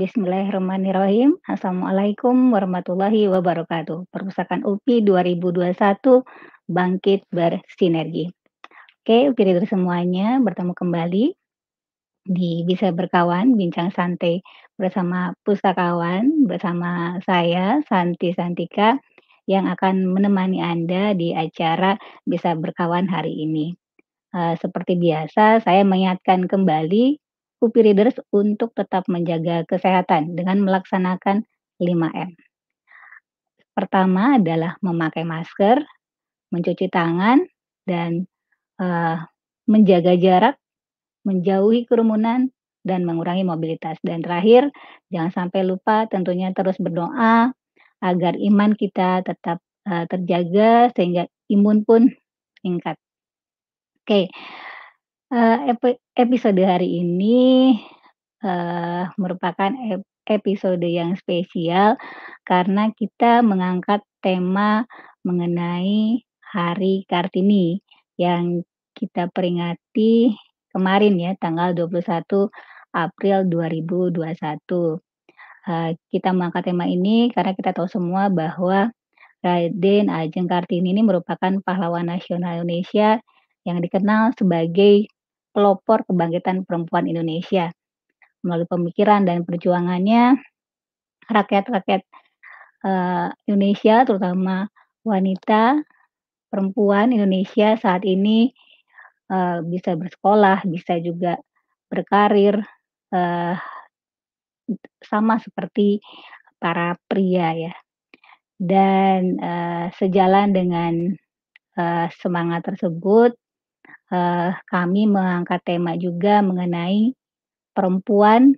Bismillahirrahmanirrahim. Assalamualaikum warahmatullahi wabarakatuh. Perpustakaan UPI 2021 Bangkit Bersinergi. Oke, UPI semuanya, bertemu kembali di Bisa Berkawan, bincang santai bersama pustakawan, bersama saya Santi Santika yang akan menemani Anda di acara Bisa Berkawan hari ini. Eee, seperti biasa saya mengingatkan kembali UPI Readers untuk tetap menjaga kesehatan dengan melaksanakan 5M. Pertama adalah memakai masker, mencuci tangan, dan, eee, menjaga jarak, menjauhi kerumunan, dan mengurangi mobilitas. Dan terakhir, jangan sampai lupa tentunya terus berdoa agar iman kita tetap, eee, terjaga sehingga imun pun meningkat. Oke, epi episode hari ini, eee, merupakan ep episode yang spesial karena kita mengangkat tema mengenai Hari Kartini yang kita peringati kemarin ya, tanggal 21 April 2021. Eee, kita mengangkat tema ini karena kita tahu semua bahwa Raden Ajeng Kartini ini merupakan pahlawan nasional Indonesia yang dikenal sebagai pelopor kebangkitan perempuan Indonesia. Melalui pemikiran dan perjuangannya, rakyat-rakyat, eee, Indonesia terutama wanita, perempuan Indonesia saat ini, eee, bisa bersekolah, bisa juga berkarir, eee, sama seperti para pria ya. Dan, sejalan dengan, semangat tersebut, eee, kami mengangkat tema juga mengenai perempuan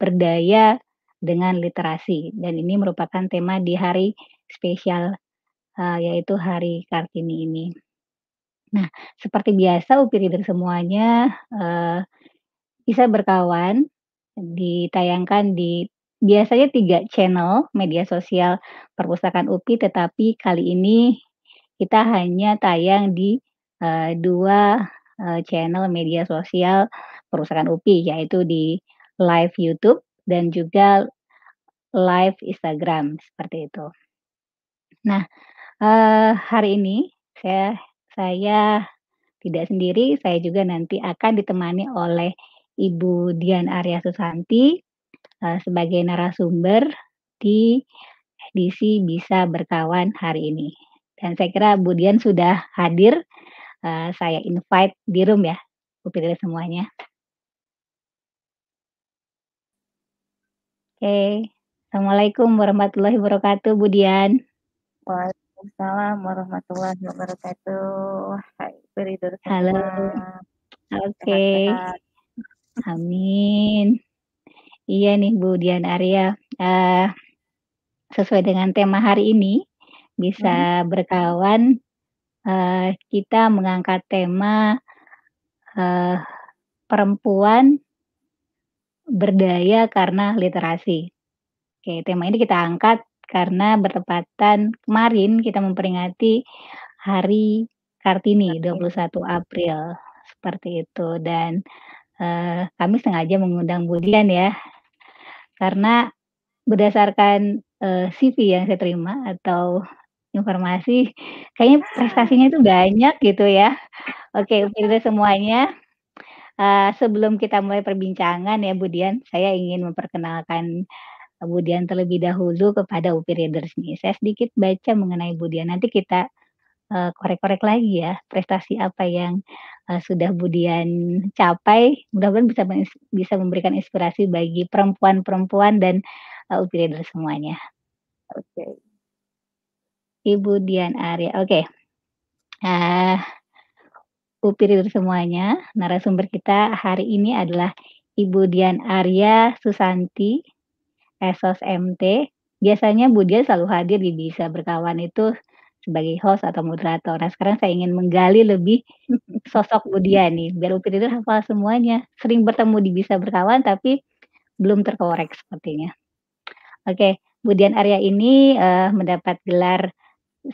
berdaya dengan literasi dan ini merupakan tema di hari spesial, eee, yaitu Hari Kartini ini. Nah, seperti biasa UPI Reader semuanya, eee, Bisa Berkawan ditayangkan di biasanya 3 channel media sosial perpustakaan UPI, tetapi kali ini kita hanya tayang di, eee, 2, eee, channel media sosial perpustakaan UPI, yaitu di live YouTube dan juga live Instagram, seperti itu. Nah, eee, hari ini saya saya tidak sendiri, saya juga nanti akan ditemani oleh Ibu Dian Arya Susanti, eee, sebagai narasumber di edisi Bisa Berkawan hari ini. Dan saya kira Bu Dian sudah hadir, eee, saya invite di room ya, UPI Reader semuanya. Oke. Assalamualaikum warahmatullahi wabarakatuh, Bu Dian. Waalaikumsalam warahmatullahi wabarakatuh. Hai Reader Halo. Oke. Sehat-sehat. Amin. Iya nih Bu Dian Arya, eee, sesuai dengan tema hari ini. Bisa Berkawan, eee, kita mengangkat tema, eee, perempuan berdaya karena literasi. Oke, tema ini kita angkat karena bertepatan kemarin kita memperingati Hari Kartini, Kartini. 21 April, seperti itu. Dan, eee, kami sengaja mengundang Bu Dian ya, karena berdasarkan, eee, CV yang saya terima atau informasi, kayaknya prestasinya itu banyak gitu ya. Oke, Reader semuanya, eee, sebelum kita mulai perbincangan ya Bu Dian, saya ingin memperkenalkan Bu Dian terlebih dahulu kepada UPI Readers nih. Saya sedikit baca mengenai Bu Dian, nanti kita, eee, korek-korek lagi ya, prestasi apa yang, eee, sudah Bu Dian capai, mudah-mudahan bisa bisa memberikan inspirasi bagi perempuan-perempuan dan, eee, UPI Readers semuanya. Oke. Ibu Dian Arya, oke. Eee, UPI Reader semuanya, narasumber kita hari ini adalah Ibu Dian Arya Susanti, Esos MT. Biasanya Bu Dian selalu hadir di Bisa Berkawan itu sebagai host atau moderator. Nah, sekarang saya ingin menggali lebih sosok Bu Dian nih, biar UPI Reader hafal semuanya. Sering bertemu di Bisa Berkawan, tapi belum terkorek sepertinya. Oke, Bu Dian Arya ini, eee, mendapat gelar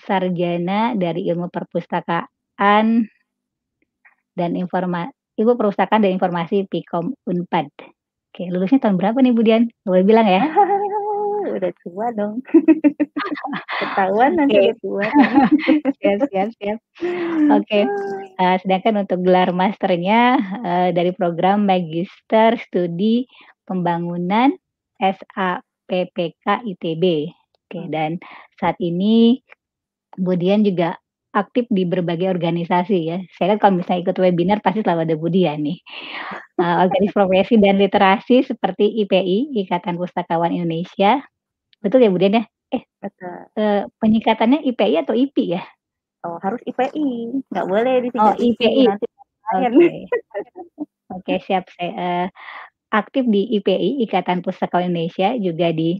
sarjana dari Ilmu Perpustakaan dan Informa Ilmu Perpustakaan dan Informasi Pikom Unpad. Oke, lulusnya tahun berapa nih, Bu Dian? Boleh bilang ya? Udah tua dong. Ketahuan nanti udah tua. Siap siap siap. Oke, eee, sedangkan untuk gelar masternya, eee, dari program Magister Studi Pembangunan SAPPK ITB. Oke, Mmm. dan saat ini Bu Dian juga aktif di berbagai organisasi ya. Saya kan kalau misalnya ikut webinar pasti selalu ada Bu Dian nih. Eee, organisasi profesi dan literasi seperti IPI, Ikatan Pustakawan Indonesia. Betul ya, Bu Dian ya? Eh, Betul. eee, penyingkatannya IPI atau IPI ya? Oh, harus IPI, nggak boleh Oh, disingkat IPI, IPI. nanti main. Oke. Oke, siap. Saya, eee, aktif di IPI, Ikatan Pustakawan Indonesia, juga di,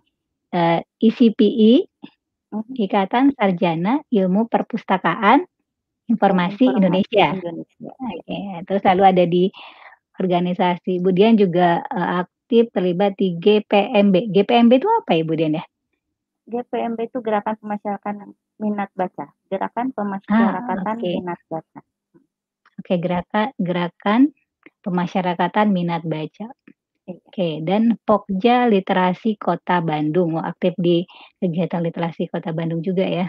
eee, ICPI. Ikatan Sarjana Ilmu Perpustakaan Informasi Informasi Indonesia. Indonesia. Oke, terus lalu ada di organisasi Bu Dian juga, eee, aktif terlibat di GPMB. GPMB itu apa ya, Bu Dian ya? GPMB itu Gerakan Pemasyarakatan Minat Baca, Gerakan Ah, Pemasyarakatan oke. Minat Baca. Oke, geraka gerakan pemasyarakatan minat baca. Iya. Oke, dan Pokja Literasi Kota Bandung. Aktif di kegiatan literasi Kota Bandung juga ya.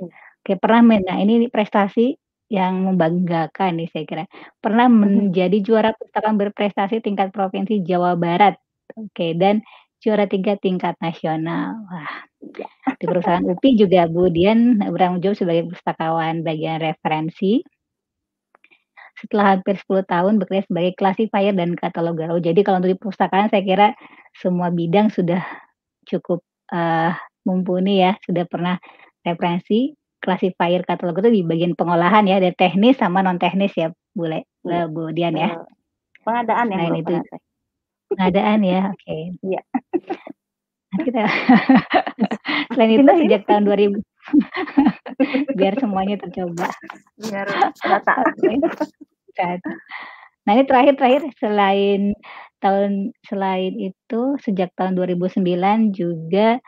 Iya. Oke, pernah men nah ini prestasi yang membanggakan nih saya kira. Pernah Mhm. menjadi juara pustakaan berprestasi tingkat provinsi Jawa Barat. Oke, dan juara 3 tingkat nasional. Wah, Iya. di perusahaan UPI juga Bu Dian bertanggung jawab sebagai pustakawan bagian referensi. Setelah hampir 10 tahun bekerja sebagai classifier dan kataloger. Oh, jadi kalau untuk di perpustakaan saya kira semua bidang sudah cukup, eee, mumpuni ya, sudah pernah referensi, classifier, kataloger itu di bagian pengolahan ya, ada teknis sama non teknis ya, Bule Iya, eee, Bu Dian ya? betul. Pengadaan Selain belum itu pengadaan ya, oke. Iya. Nah kita selain itu Pindahin. sejak tahun 2000 biar semuanya tercoba. Biar rata. Nah ini terakhir-terakhir selain tahun selain itu sejak tahun 2009 juga,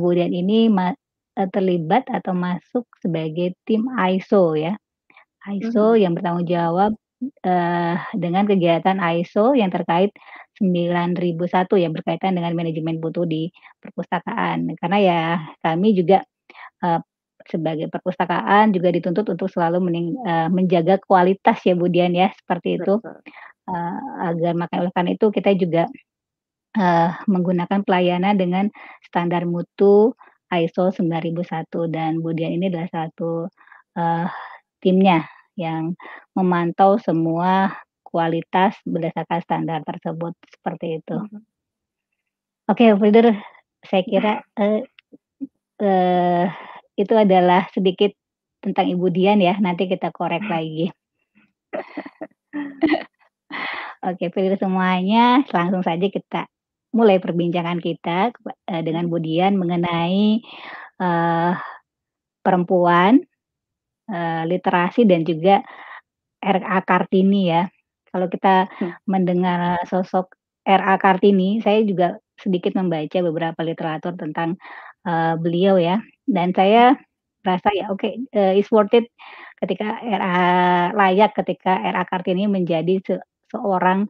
Bu Dian ini eee, terlibat atau masuk sebagai tim ISO ya. ISO Mhm. yang bertanggung jawab, eee, dengan kegiatan ISO yang terkait 9001 yang berkaitan dengan manajemen mutu di perpustakaan. Karena ya kami juga, eee, sebagai perpustakaan juga dituntut untuk selalu mening eee, menjaga kualitas ya Bu Dian ya, seperti itu. Betul. Eee, agar maka oleh karena itu kita juga, eee, menggunakan pelayanan dengan standar mutu ISO 9001 dan Bu Dian ini adalah satu, eee, timnya yang memantau semua kualitas berdasarkan standar tersebut, seperti itu. Mhm. Oke, Founder, saya kira, eee eee, itu adalah sedikit tentang Ibu Dian ya, nanti kita korek lagi. Oke, Founder semuanya, langsung saja kita mulai perbincangan kita, eee, dengan Mhm. Bu Dian mengenai, eee, perempuan, eee, literasi dan juga R.A. Kartini ya. Kalau kita Hmm. mendengar sosok R.A. Kartini, saya juga sedikit membaca beberapa literatur tentang, eee, beliau ya, dan saya merasa ya oke, eee, it's worth it ketika R.A. layak ketika R.A. Kartini menjadi se seorang,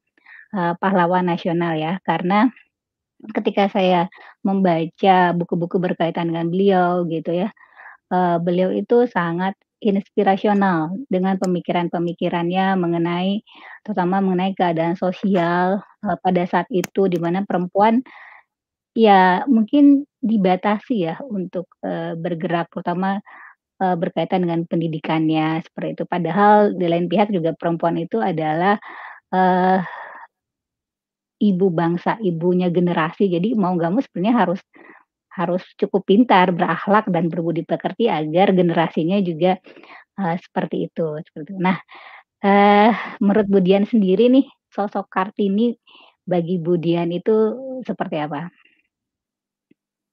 eee, pahlawan nasional ya. Karena ketika saya membaca buku-buku berkaitan dengan beliau gitu ya, eee, beliau itu sangat inspirasional dengan pemikiran-pemikirannya mengenai terutama mengenai keadaan sosial, eee, pada saat itu di mana perempuan ya mungkin dibatasi ya untuk, eee, bergerak terutama, eee, berkaitan dengan pendidikannya, seperti itu. Padahal di lain pihak juga perempuan itu adalah, eee ibu bangsa, ibunya generasi. Jadi mau nggak mau sebenarnya harus harus cukup pintar, berakhlak, dan berbudi pekerti agar generasinya juga, eee, seperti itu, seperti itu. Nah, eee, menurut Bu Dian sendiri nih, sosok Kartini bagi Bu Dian itu seperti apa?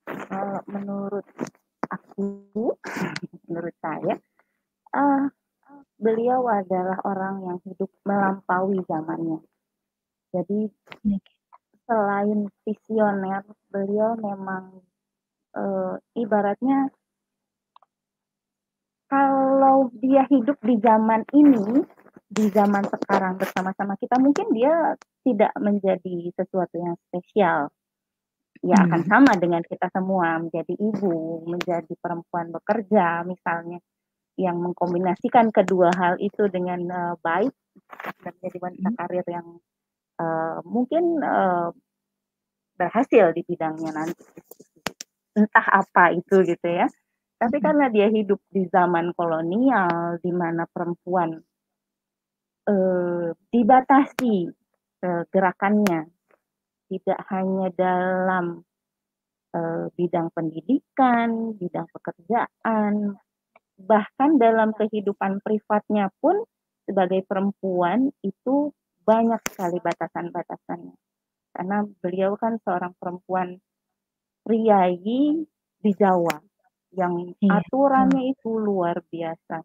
Kalau menurut aku, menurut saya, eee, beliau adalah orang yang hidup melampaui zamannya. Jadi selain visioner, beliau memang, eee, ibaratnya kalau dia hidup di zaman ini, di zaman sekarang bersama-sama kita mungkin dia tidak menjadi sesuatu yang spesial. Ya akan Hmm. sama dengan kita semua, menjadi ibu, menjadi perempuan bekerja misalnya, yang mengkombinasikan kedua hal itu dengan, eee, baik dan menjadi wanita Mhm. karir yang, eee, mungkin, eee, berhasil di bidangnya nanti. Entah apa itu gitu ya. Tapi Mhm. karena dia hidup di zaman kolonial di mana perempuan eee, dibatasi, eee, gerakannya, tidak hanya dalam, eee, bidang pendidikan, bidang pekerjaan, bahkan dalam kehidupan privatnya pun sebagai perempuan itu banyak sekali batasan-batasannya. Karena beliau kan seorang perempuan priayi di Jawa yang Iya, aturannya itu luar biasa.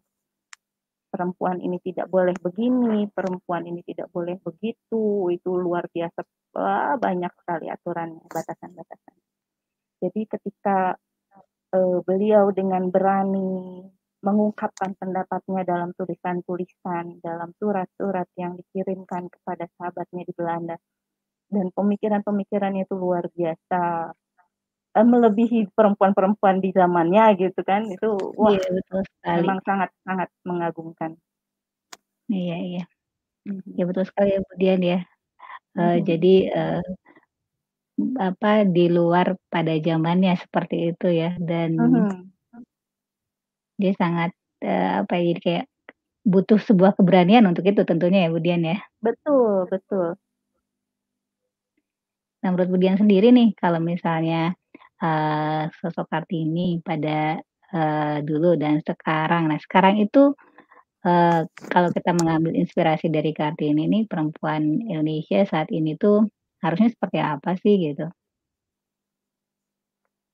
Perempuan ini tidak boleh begini, perempuan ini tidak boleh begitu, itu luar biasa, wah banyak sekali aturannya, batasan-batasan. Jadi ketika, eee, beliau dengan berani mengungkapkan pendapatnya dalam tulisan-tulisan, dalam surat-surat yang dikirimkan kepada sahabatnya di Belanda, dan pemikiran-pemikirannya itu luar biasa, eee, melebihi perempuan-perempuan di zamannya gitu kan, itu wah Iya, betul sekali. memang sangat-sangat mengagumkan. Iya iya. Ya Mhm. betul sekali ya, Bu Dian ya. Eee, Mhm. jadi, eee, apa, di luar pada zamannya seperti itu ya, dan Mhm. dia sangat, eee, apa ya, jadi kayak butuh sebuah keberanian untuk itu tentunya ya, Bu Dian ya. Betul betul. Nah, menurut Bu Dian sendiri nih, kalau misalnya, eee, sosok Kartini pada, eee, dulu dan sekarang. Nah, sekarang itu, eee, kalau kita mengambil inspirasi dari Kartini nih, perempuan Indonesia saat ini tuh harusnya seperti apa sih gitu?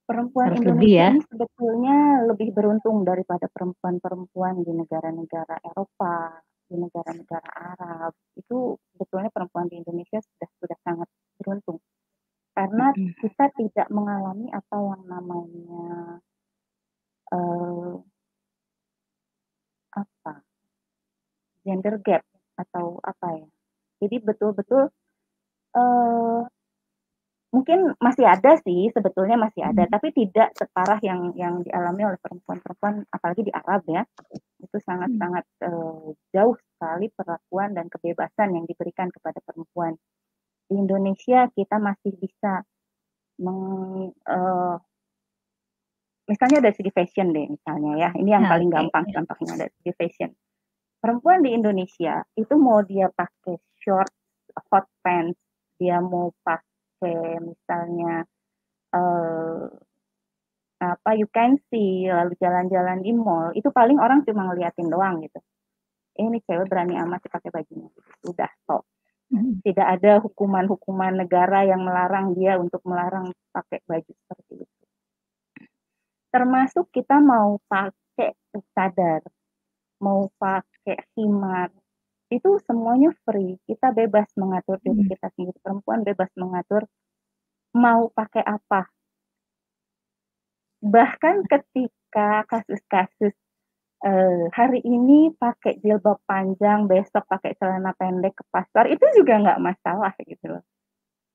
Perempuan Harus lebih ya? Indonesia ini sebetulnya lebih beruntung daripada perempuan-perempuan di negara-negara Eropa, di negara-negara Arab. Itu sebetulnya perempuan di Indonesia sudah sudah sangat beruntung. Karena kita tidak mengalami apa yang namanya eee apa, gender gap atau apa ya, jadi betul-betul, eee, mungkin masih ada sih, sebetulnya masih ada, Mhm. tapi tidak separah yang yang dialami oleh perempuan-perempuan apalagi di Arab ya. Itu Mhm. sangat-sangat, eee, jauh sekali perlakuan dan kebebasan yang diberikan kepada perempuan. Di Indonesia kita masih bisa meng eee misalnya dari segi fashion deh misalnya ya, ini yang Ah, paling oke, gampang iya. contohnya dari segi fashion. Perempuan di Indonesia itu mau dia pakai short, hot pants, dia mau pakai misalnya, eee, apa, you can see, lalu jalan-jalan di mall, itu paling orang cuma ngeliatin doang gitu. "Eh, ini cewek berani amat sih pakai bajunya," gitu, udah stop. Mhm. Tidak ada hukuman-hukuman negara yang melarang dia untuk melarang pakai baju seperti itu. Termasuk kita mau pakai cadar, mau pakai khimar, itu semuanya free, kita bebas mengatur diri Mhm. kita sendiri, perempuan bebas mengatur mau pakai apa. Bahkan ketika kasus-kasus, eee, hari ini pakai jilbab panjang, besok pakai celana pendek ke pasar, itu juga nggak masalah gitu loh.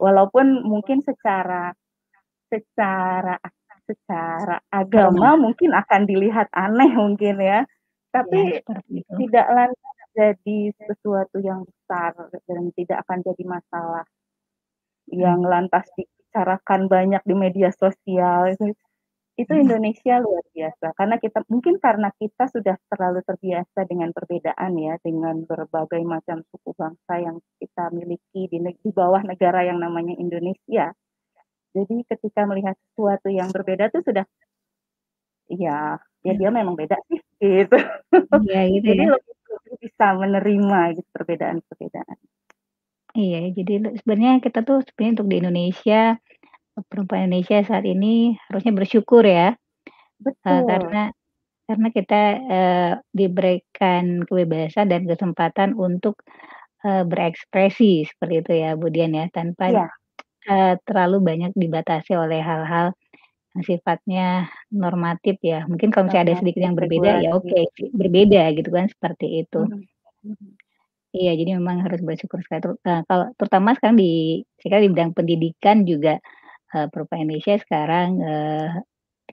Walaupun mungkin secara secara secara agama mungkin akan dilihat aneh mungkin ya, tapi itu. tidak lantas jadi sesuatu yang besar dan tidak akan jadi masalah. Yang Mhm. lantas dibicarakan banyak di media sosial itu itu Mhm. Indonesia luar biasa, karena kita mungkin karena kita sudah terlalu terbiasa dengan perbedaan ya, dengan berbagai macam suku bangsa yang kita miliki di di bawah negara yang namanya Indonesia. Jadi ketika melihat sesuatu yang berbeda tuh sudah ya ya Iya. dia memang beda sih, gitu. Iya, gitu Jadi ya? lebih bisa menerima gitu perbedaan-perbedaan. Iya, jadi sebenarnya kita tuh sebenarnya untuk di Indonesia, perempuan Indonesia saat ini harusnya bersyukur ya, eee, Betul. karena karena kita, eee, diberikan kebebasan dan kesempatan untuk, eee, berekspresi seperti itu ya, Bu Dian ya, tanpa, Iya. eee, terlalu banyak dibatasi oleh hal-hal sifatnya normatif ya. Mungkin kalau misalnya ada sedikit yang berbeda, ya oke, regulasi. berbeda gitu kan, seperti itu. Mhm. Iya, jadi memang harus bersyukur sekali eee, kalau terutama sekarang di saya di bidang pendidikan juga, eee, perempuan Indonesia sekarang, eee,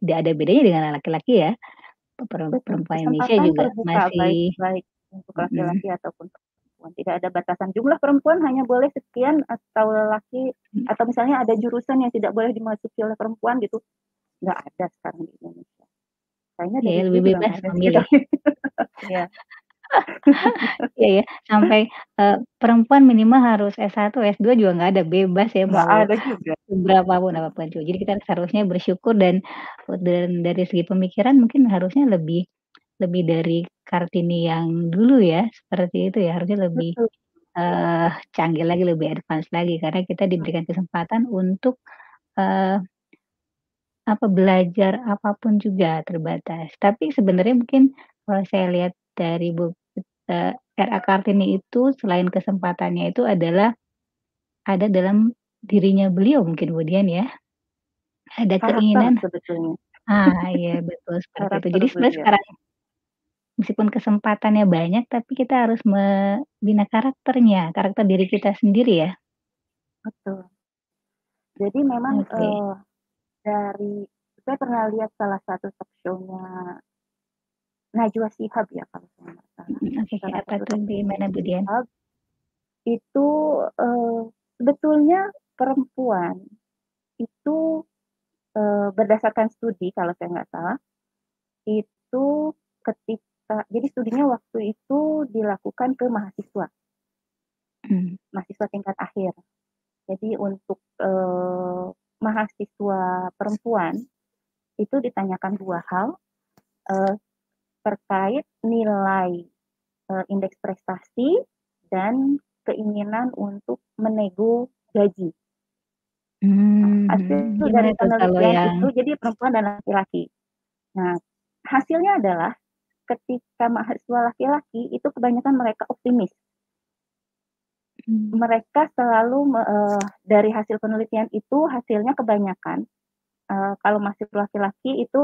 tidak ada bedanya dengan laki-laki ya. Betul, perempuan Indonesia juga terbuka baik masih baik untuk mhm. laki-laki ataupun perempuan, tidak ada batasan jumlah perempuan hanya boleh sekian atau laki Mhm. atau misalnya ada jurusan yang tidak boleh dimasuki oleh perempuan gitu, nggak ada sekarang di Indonesia. Kayaknya dulu lebih bebas memilih. iya. Iya ya, sampai, eee, perempuan minimal harus S1, S2 juga nggak ada, bebas ya mau ada juga. seberapa pun, apa pun juga. Jadi kita seharusnya bersyukur dan dan dari segi pemikiran mungkin harusnya lebih lebih dari Kartini yang dulu ya, seperti itu ya, harusnya lebih, Betul. eee, canggih lagi, lebih advance lagi karena kita diberikan kesempatan untuk, eee apa, belajar apa pun juga terbatas. Tapi sebenarnya mungkin kalau saya lihat dari buku, eee, R.A. Kartini itu selain kesempatannya itu adalah ada dalam dirinya beliau mungkin kemudian ya. Ada Karakter keinginan sebetulnya. ah, iya betul seperti itu. Karakter Jadi sebenarnya sekarang meskipun kesempatannya banyak, tapi kita harus membina karakternya, karakter diri kita sendiri ya. Betul. Jadi memang, Oke. eee, dari saya pernah lihat salah satu talk show-nya Najwa Shihab ya kalau saya nggak salah, oke apa tuh gimana Najwa Bu Dian? Itu, eee, sebetulnya perempuan itu, eee, berdasarkan studi kalau saya nggak salah, itu ketika jadi studinya waktu itu dilakukan ke mahasiswa. Mmm. Mahasiswa tingkat akhir. Jadi untuk, eee, mahasiswa perempuan, itu ditanyakan 2 hal, eee, terkait nilai, eee, indeks prestasi dan keinginan untuk menego gaji. Nah, Mmm, hasil gimana dari penelitian yang itu jadi perempuan dan laki-laki. Nah, hasilnya adalah ketika mahasiswa laki-laki itu kebanyakan mereka optimis. Mmm. Mereka selalu eee, dari hasil penelitian itu hasilnya kebanyakan, eee, kalau mahasiswa laki-laki itu,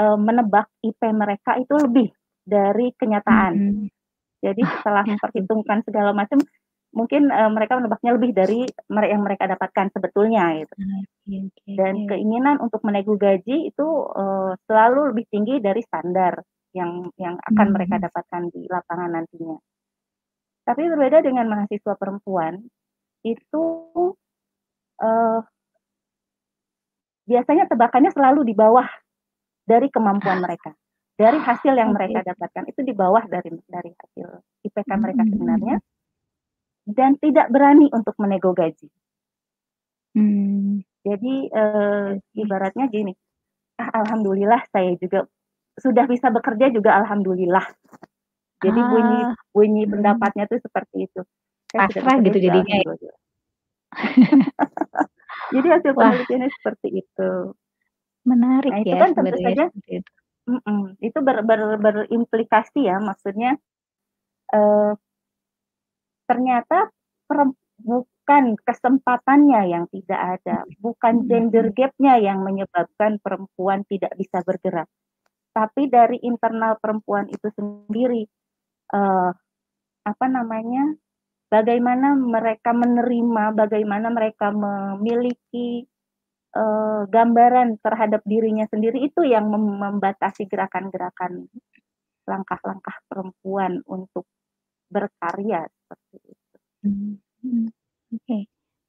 eee, menebak IP mereka itu lebih dari kenyataan. Mhm. Jadi setelah memperhitungkan segala macam, mungkin, eee, mereka menebaknya lebih dari yang mereka dapatkan sebetulnya gitu. Oke oke Dan oke. keinginan untuk menego gaji itu, eee, selalu lebih tinggi dari standar yang yang akan mereka Mhm. dapatkan di lapangan nantinya. Tapi berbeda dengan mahasiswa perempuan, itu, eee biasanya tebakannya selalu di bawah dari kemampuan mereka. Dari hasil yang mereka dapatkan itu di bawah dari dari hasil IPK mereka Mhm sebenarnya. Dan tidak berani untuk menego gaji. Mmm. Jadi, Oke. ibaratnya gini, "Ah, alhamdulillah saya juga sudah bisa bekerja juga alhamdulillah." Jadi bunyi Ah, bunyi mhm. pendapatnya tuh seperti itu, "Saya sudah Pasrah gitu jadinya ya? alhamdulillah." Jadi hasil Wah. penelitiannya seperti itu. Menarik Nah itu ya kan tentu saja seperti itu. itu ber ber berimplikasi ya maksudnya, eee ternyata bukan kesempatannya yang tidak ada, bukan gender gap-nya yang menyebabkan perempuan tidak bisa bergerak. Tapi dari internal perempuan itu sendiri, eee, apa namanya, bagaimana mereka menerima, bagaimana mereka memiliki, eee, gambaran terhadap dirinya sendiri itu yang mem membatasi gerakan-gerakan, langkah-langkah perempuan untuk berkarya, seperti itu. Mhm, oke.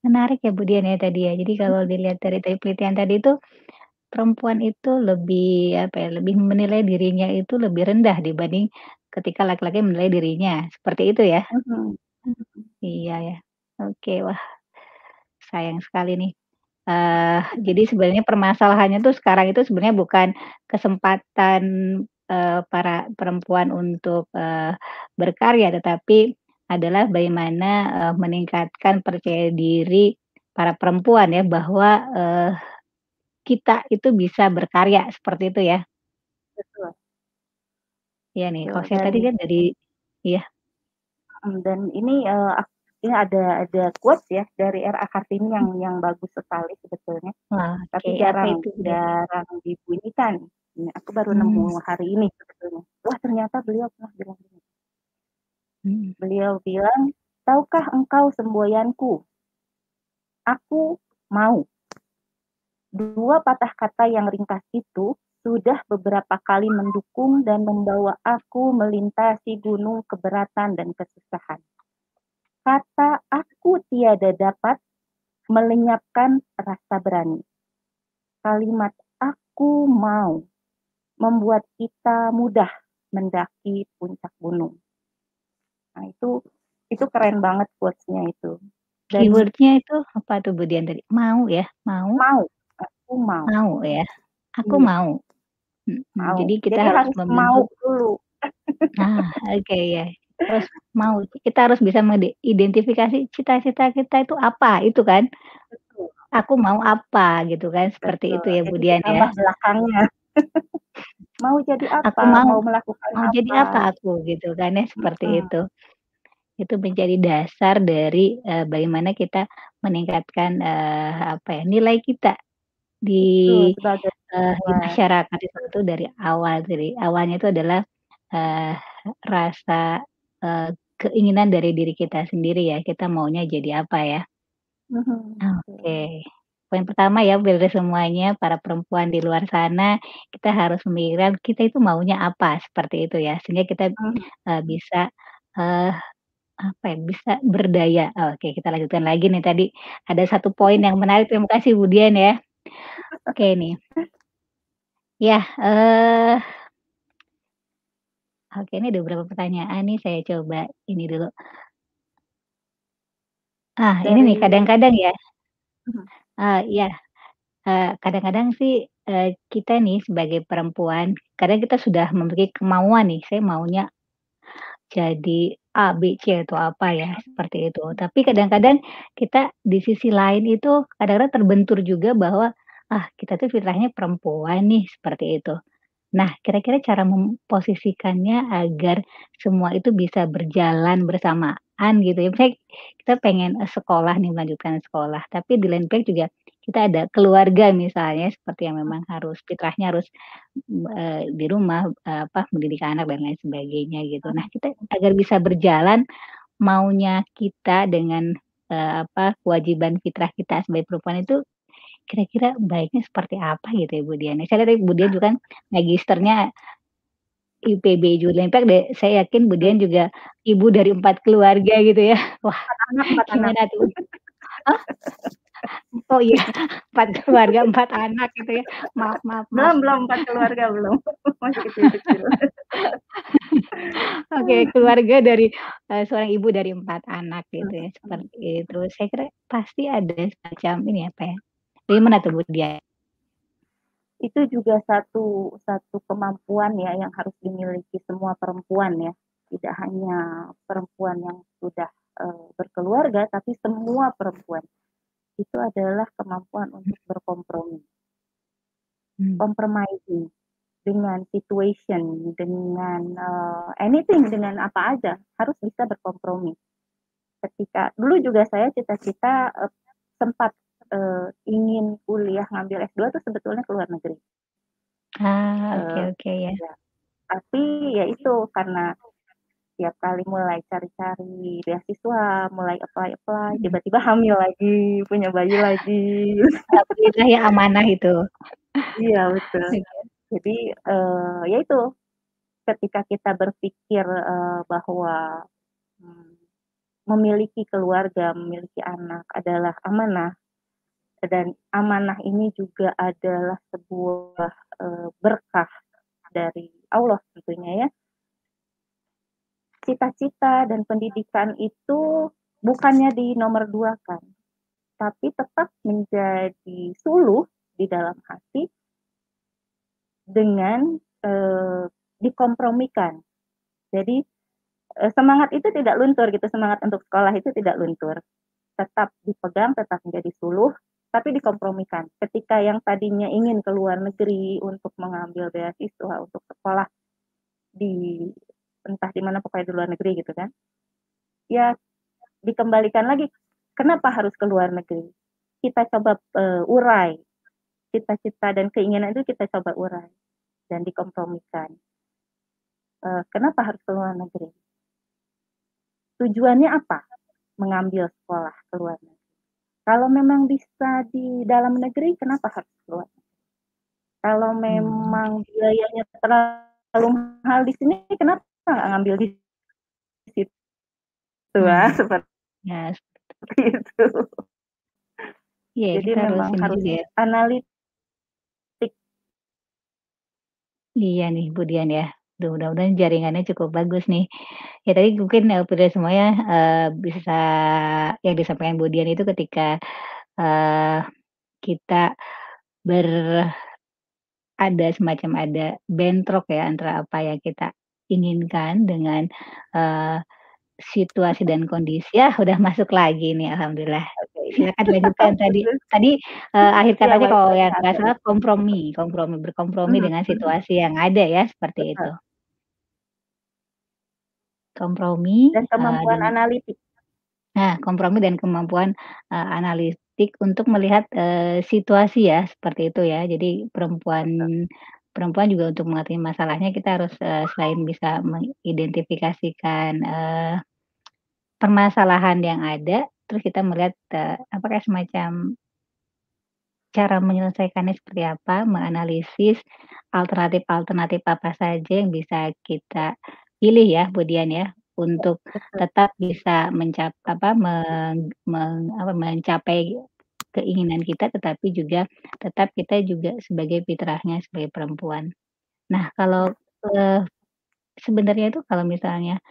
Menarik ya Bu Dian ya tadi ya. Jadi kalau Mhm. dilihat dari tadi penelitian tadi itu, perempuan itu lebih apa ya, lebih menilai dirinya itu lebih rendah dibanding ketika laki-laki menilai dirinya, seperti itu ya? Mhm. Mmm, Mhm. iya ya. Oke, wah sayang sekali nih. Eee, jadi sebenarnya permasalahannya tuh sekarang itu sebenarnya bukan kesempatan, eee, para perempuan untuk, eee, berkarya, tetapi adalah bagaimana, eee, meningkatkan percaya diri para perempuan ya bahwa, eee, kita itu bisa berkarya, seperti itu ya? Iya nih, kalau Betul, saya tadi kan dari iya. Mhm, dan ini, ak ini ada ada quotes ya dari R.A. Kartini yang yang bagus sekali sebetulnya, Wah, tapi apa jarang itu jarang dibunyikan. Ini aku baru Mmm. nemu hari ini sebetulnya. Wah ternyata beliau pernah bilang gini Hmm. Beliau bilang, "Tahukah engkau semboyanku? Aku mau." Dua patah kata yang ringkas itu sudah beberapa kali mendukung dan membawa aku melintasi gunung keberatan dan kesusahan. Kata aku tiada dapat melenyapkan rasa berani. Kalimat aku mau membuat kita mudah mendaki puncak gunung. Nah itu itu keren banget quotes-nya itu. Keyword-nya itu apa tuh Bu Dian tadi? Mau ya? Mau? Mau. Aku mau. Mau ya? Aku Iya. mau. Mau. jadi kita Jadi harus harus mau dulu. Nah, oke ya. Terus mau kita harus bisa mengidentifikasi cita-cita kita itu apa, itu kan? Betul. Aku mau apa gitu kan, seperti itu Betul, ya Bu Dian ya? belakangnya. Mau jadi Aku apa? mau Mau melakukan mau jadi apa apa? aku gitu kan ya, seperti Mhm. itu. Itu menjadi dasar dari, eee, bagaimana kita meningkatkan, eee, apa ya, nilai kita Betul, di, perempuan. masyarakat itu dari awal, dari awalnya itu adalah, eee, rasa, eee, keinginan dari diri kita sendiri ya, kita maunya jadi apa ya. Mhm. Oke. Poin pertama ya dari semuanya para perempuan di luar sana, kita harus memikirkan kita itu maunya apa, seperti itu ya. Sehingga kita, eee, bisa, eee, apa ya, bisa berdaya. Oke, kita lanjutkan lagi nih tadi ada satu poin yang menarik, terima kasih Bu Dian ya. Oke nih. Ya, eee Oke, ini ada beberapa pertanyaan nih, saya coba ini dulu. Ah, ini nih Dari kadang-kadang ya Mhm. eee, iya, eee, kadang-kadang sih, eee, kita nih sebagai perempuan, kadang kita sudah memiliki kemauan nih, saya maunya jadi A, B, C, atau apa ya, seperti itu. Tapi kadang-kadang kita di sisi lain itu kadang-kadang terbentur juga bahwa, ah, kita tuh fitrahnya perempuan nih, seperti itu. Nah, kira-kira cara memposisikannya agar semua itu bisa berjalan bersamaan gitu ya, misalnya kita pengen, sekolah nih, melanjutkan sekolah, tapi di lain pihak juga kita ada keluarga misalnya, seperti yang memang harus fitrahnya harus, eee, di rumah, eee, apa, mendidik anak dan lain sebagainya gitu. Nah, kita agar bisa berjalan maunya kita dengan, eee, apa, kewajiban fitrah kita sebagai perempuan itu kira-kira baiknya seperti apa gitu ya Bu Dian ya? Saya lihat Bu Dian juga kan magisternya IPB deh saya yakin Bu Dian juga ibu dari 4 keluarga gitu ya. Wah, 4 anak 4 anak. gimana tuh? Oh iya, 4 keluarga, 4 anak gitu ya. Maaf maaf maaf. Belum belum 4 keluarga belum, masih kecil-kecil. Oke, keluarga dari, eee, seorang ibu dari 4 anak gitu ya, Mhm. seperti itu. Saya kira pasti ada semacam ini apa ya, bagaimana tuh Bu Dian? Itu juga satu satu kemampuan ya yang harus dimiliki semua perempuan ya, tidak hanya perempuan yang sudah, eee, berkeluarga, tapi semua perempuan. Itu adalah kemampuan untuk berkompromi. Hmm. Compromising dengan situation, dengan, eee, anything, dengan apa aja, harus bisa berkompromi. Ketika dulu juga saya cita-cita, eee, sempat, eee, ingin kuliah ngambil S2 tuh sebetulnya ke luar negeri. Ah, oke Eee, oke ya. iya. Tapi ya itu, karena tiap kali mulai cari-cari beasiswa, mulai apply-apply, Mhm. tiba-tiba hamil lagi, punya bayi lagi. Alhamdulillah ya amanah itu. Iya, betul. Oke. Jadi, eee, ya itu, ketika kita berpikir, eee, bahwa, mmm, memiliki keluarga, memiliki anak adalah amanah, dan amanah ini juga adalah sebuah, eee, berkah dari Allah tentunya ya. Cita-cita dan pendidikan itu bukannya dinomor-duakan, tapi tetap menjadi suluh di dalam hati dengan, eee, dikompromikan. Jadi, eee, semangat itu tidak luntur gitu, semangat untuk sekolah itu tidak luntur. Tetap dipegang, tetap menjadi suluh, tapi dikompromikan. Ketika yang tadinya ingin ke luar negeri untuk mengambil beasiswa, untuk sekolah di entah di mana, pokoknya di luar negeri gitu kan. Ya, dikembalikan lagi, kenapa harus ke luar negeri? Kita coba, eee, urai, cita-cita dan keinginan itu kita coba urai dan dikompromikan. Eee, kenapa harus ke luar negeri? tujuannya apa mengambil sekolah ke luar negeri? Kalau memang bisa di dalam negeri, kenapa harus keluar Kalau hmm. memang biayanya terlalu mahal di sini, kenapa ngambil di situ? Hmm. seperti ya, seperti itu. Ya, Jadi memang harus ya. analitik. Iya nih, Bu Dian ya. mudah-mudahan jaringannya cukup bagus nih. Ya tadi mungkin uh, semuanya uh, bisa yang disampaikan Bu Dian itu ketika uh, kita ber ada semacam ada bentrok ya antara apa yang kita inginkan dengan uh, situasi dan kondisi. Ya udah masuk lagi nih alhamdulillah. Silakan lanjutkan tadi. Tadi uh, akhir iya, katanya kalau yang nggak salah kompromi, kompromi berkompromi hmm. dengan situasi yang ada ya seperti Betul. itu. Kompromi, Dan kemampuan uh, analitik. Nah, kompromi dan kemampuan, uh, analitik untuk melihat, uh, situasi ya, seperti itu ya. Jadi perempuan perempuan juga untuk mengerti masalahnya kita harus, uh, selain bisa mengidentifikasikan, uh, permasalahan yang ada, terus kita melihat, uh, apakah semacam cara menyelesaikannya seperti apa, menganalisis alternatif-alternatif apa saja yang bisa kita pilih ya, kemudian ya, untuk tetap bisa mencap apa, meng meng apa, mencapai keinginan kita, tetapi juga tetap kita juga sebagai fitrahnya sebagai perempuan. Nah, kalau, uh, sebenarnya itu kalau misalnya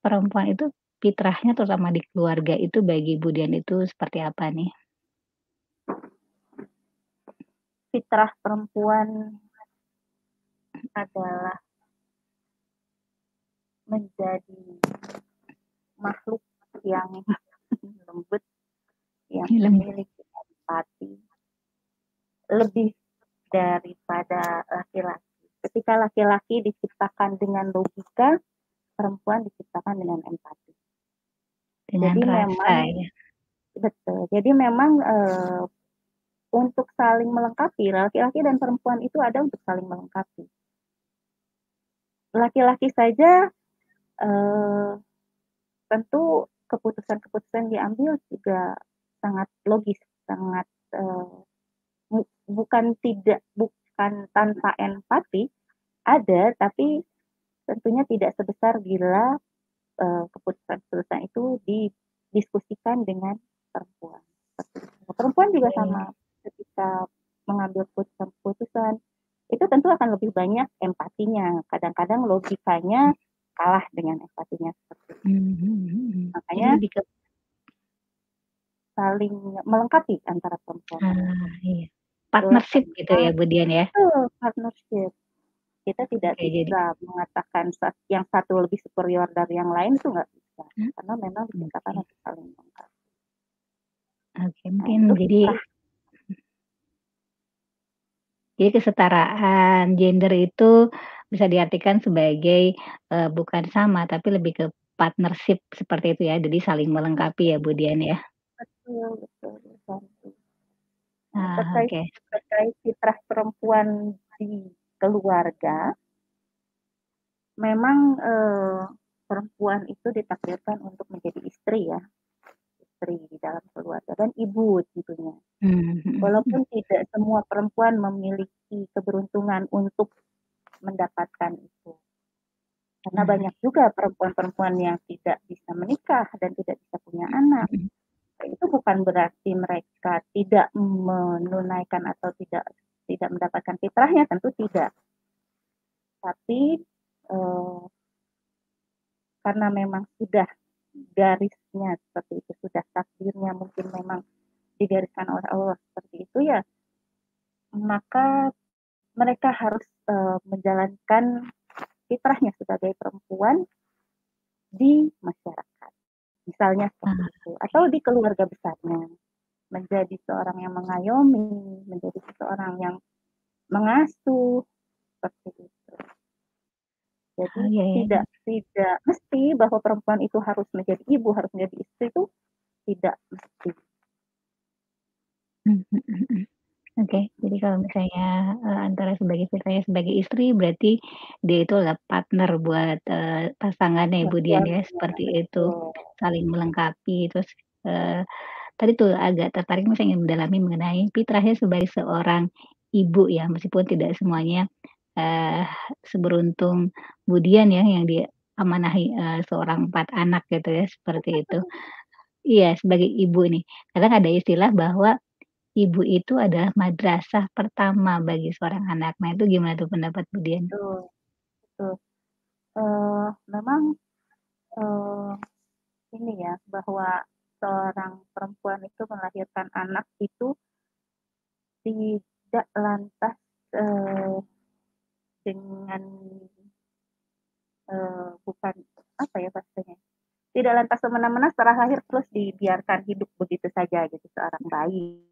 perempuan itu fitrahnya terutama di keluarga itu bagi Budian itu seperti apa nih? Fitrah perempuan adalah menjadi makhluk yang lembut, yang memiliki empati lebih daripada laki-laki. Ketika laki-laki diciptakan dengan logika, perempuan diciptakan dengan empati. Dengan jadi rasa, memang ya. betul. Jadi memang uh, untuk saling melengkapi, laki-laki dan perempuan itu ada untuk saling melengkapi. Laki-laki saja uh, tentu keputusan-keputusan diambil juga sangat logis, sangat uh, bukan tidak bukan tanpa empati ada, tapi tentunya tidak sebesar bila uh, keputusan-keputusan itu didiskusikan dengan perempuan. Perempuan juga sama ketika mengambil keputusan-keputusan itu tentu akan lebih banyak empatinya. Kadang-kadang logikanya kalah dengan empatinya seperti itu. Hmm, hmm, Makanya ke saling melengkapi antara perempuan. Ah, iya. Partnership Terus, gitu ya, Budian ya? partnership. Kita tidak Oke, bisa jadi. mengatakan yang satu lebih superior dari yang lain itu nggak bisa, hmm? karena memang diciptakan untuk saling melengkapi. Oke, nah, mungkin nah, jadi jadi kesetaraan gender itu bisa diartikan sebagai, uh, bukan sama, tapi lebih ke partnership seperti itu ya, jadi saling melengkapi ya, Bu Dian ya? Betul betul. Ah, terkait okay. terkait fitrah perempuan di keluarga memang, uh, perempuan itu ditakdirkan untuk menjadi istri ya, istri di dalam keluarga dan ibu tentunya. Mm-hmm. Walaupun tidak semua perempuan memiliki keberuntungan untuk mendapatkan itu. Karena hmm. banyak juga perempuan-perempuan yang tidak bisa menikah dan tidak bisa punya anak. Hmm. Itu bukan berarti mereka tidak menunaikan atau tidak tidak mendapatkan fitrahnya, tentu tidak. Tapi eh, karena memang sudah garisnya seperti itu, sudah takdirnya mungkin memang digariskan oleh Allah seperti itu ya, maka mereka harus uh, menjalankan fitrahnya sebagai perempuan di masyarakat. Misalnya seperti ah. itu. Atau di keluarga besarnya. Menjadi seorang yang mengayomi, menjadi seorang yang mengasuh, seperti itu. Jadi oh, iya, iya. tidak tidak mesti bahwa perempuan itu harus menjadi ibu, harus menjadi istri itu tidak mesti. Oke, jadi kalau misalnya, eee, antara sebagai ceritanya sebagai istri berarti dia itu adalah partner buat, eee, pasangannya ya, Buat Bu Dian ya, seperti itu, betul. saling melengkapi terus, eee, tadi tuh agak tertarik nih saya ingin mendalami mengenai fitrahnya sebagai seorang ibu ya, meskipun tidak semuanya, eee, seberuntung Bu Dian ya yang diamanahi, eee, seorang 4 anak gitu ya, seperti itu. Iya, sebagai ibu nih, kadang ada istilah bahwa ibu itu adalah madrasah pertama bagi seorang anak. Nah itu gimana tuh pendapat Bu Dian? Betul. Eee, memang, eee, ini ya, bahwa seorang perempuan itu melahirkan anak itu tidak lantas, eee, dengan eee, bukan apa ya bahasanya, tidak lantas semena-mena setelah lahir terus dibiarkan hidup begitu saja gitu, seorang bayi.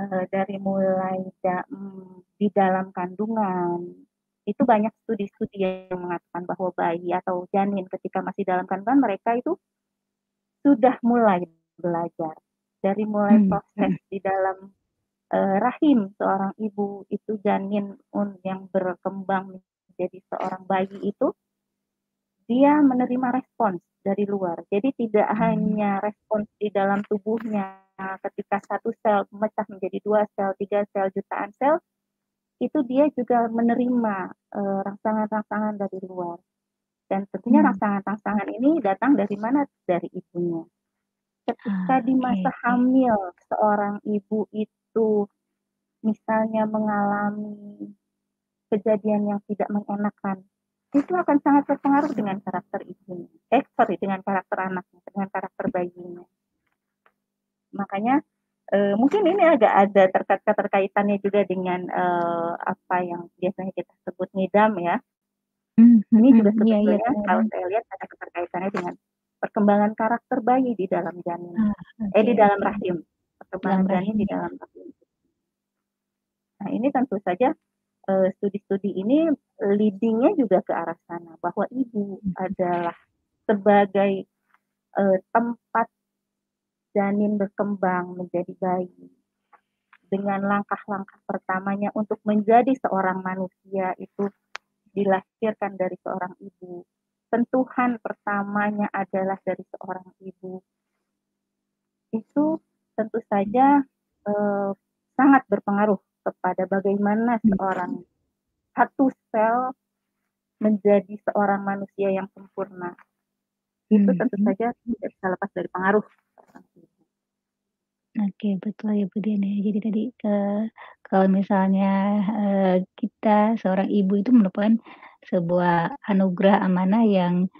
Eee, dari mulai da mmm, di dalam kandungan, itu banyak studi-studi yang mengatakan bahwa bayi atau janin ketika masih dalam kandungan mereka itu sudah mulai belajar. Dari mulai Mmm, proses mhm. di dalam, eee, rahim seorang ibu, itu janin yang berkembang menjadi seorang bayi itu dia menerima respons dari luar. Jadi tidak Mmm. hanya respons di dalam tubuhnya ketika 1 sel memecah menjadi 2 sel, 3 sel, jutaan sel, itu dia juga menerima, eee, rangsangan-rangsangan dari luar. Dan tentunya Mmm. rangsangan-rangsangan ini datang dari mana? Dari ibunya. Ketika Ah, di masa hamil seorang ibu itu misalnya mengalami kejadian yang tidak mengenakan, itu akan sangat berpengaruh dengan karakter ibunya eh, sorry dengan karakter anaknya, dengan karakter bayinya. Makanya, eee, mungkin ini agak ada terkait keterkaitannya juga dengan, eee, apa yang biasanya kita sebut ngidam ya. Mmm, Ini mhm, juga iya iya, sebetulnya kalau saya lihat ada keterkaitannya dengan perkembangan karakter bayi di dalam janin Ah, eh, oke di dalam rahim, Dalam perkembangan janin rahim di dalam rahim. Nah ini tentu saja, eee, studi-studi ini leading-nya juga ke arah sana, bahwa ibu adalah sebagai, eee, tempat janin berkembang menjadi bayi. Dengan langkah-langkah pertamanya untuk menjadi seorang manusia itu dilahirkan dari seorang ibu. Sentuhan pertamanya adalah dari seorang ibu. Itu tentu saja, eee, sangat berpengaruh kepada bagaimana Mhm. seorang 1 sel menjadi seorang manusia yang sempurna. Itu Mmm, tentu saja tidak bisa lepas dari pengaruh. Oke, betul ya Bu Dian ya. Jadi tadi, eee, kalau misalnya, eee, kita seorang ibu itu merupakan sebuah anugerah amanah yang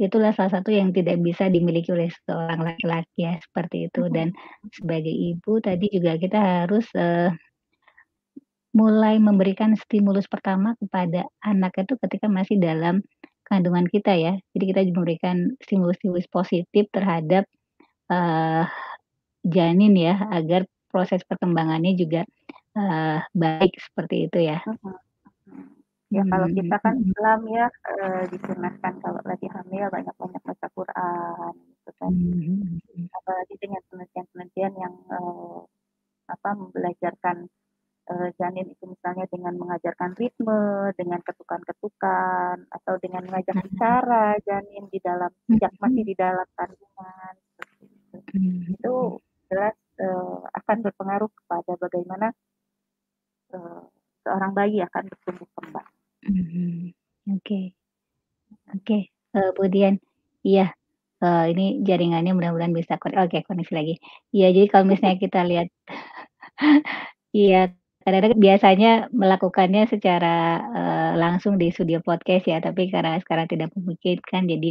itulah salah satu yang tidak bisa dimiliki oleh seorang laki-laki ya, seperti itu. Mhm Dan sebagai ibu tadi juga kita harus, eee mulai memberikan stimulus pertama kepada anak itu ketika masih dalam kandungan kita ya. Jadi kita memberikan stimulus-stimulus positif terhadap, eee, janin ya, agar proses perkembangannya juga, eee, baik seperti itu ya. Ya kalau Mmm, kita kan. Islam ya, eee, disunahkan kalau lagi hamil banyak-banyak baca Quran gitu kan. Mmm, mhm mhm. Apalagi dengan penelitian-penelitian yang, eee, apa, membelajarkan, eee, janin itu misalnya dengan mengajarkan ritme, dengan ketukan-ketukan, atau dengan mengajak bicara janin di dalam sejak masih di dalam kandungan, itu. Itu jelas, eee, akan berpengaruh kepada bagaimana eee, seorang bayi akan bertumbuh kembang. Oke. Oke, eee, Bu Dian, iya, eee, ini jaringannya mudah-mudahan bisa oke koneksi lagi. Iya jadi kalau misalnya kita lihat iya, kadang-kadang biasanya melakukannya secara, eee, langsung di studio podcast ya, tapi karena sekarang tidak memungkinkan jadi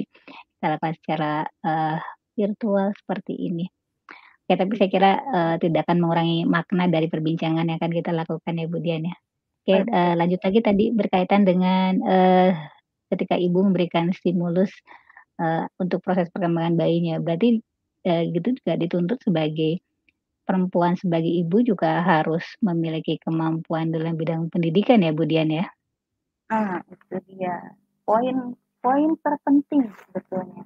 kita lakukan secara, eee, virtual seperti ini. Ya tapi saya kira, eee, tidak akan mengurangi makna dari perbincangan yang akan kita lakukan ya Bu Dian ya. Oke, Betul. lanjut lagi tadi berkaitan dengan, eee, ketika ibu memberikan stimulus, eee, untuk proses perkembangan bayinya. Berarti, eee, gitu juga dituntut sebagai perempuan, sebagai ibu juga harus memiliki kemampuan dalam bidang pendidikan ya Bu Dian ya? Ah, itu dia, poin poin terpenting sebetulnya.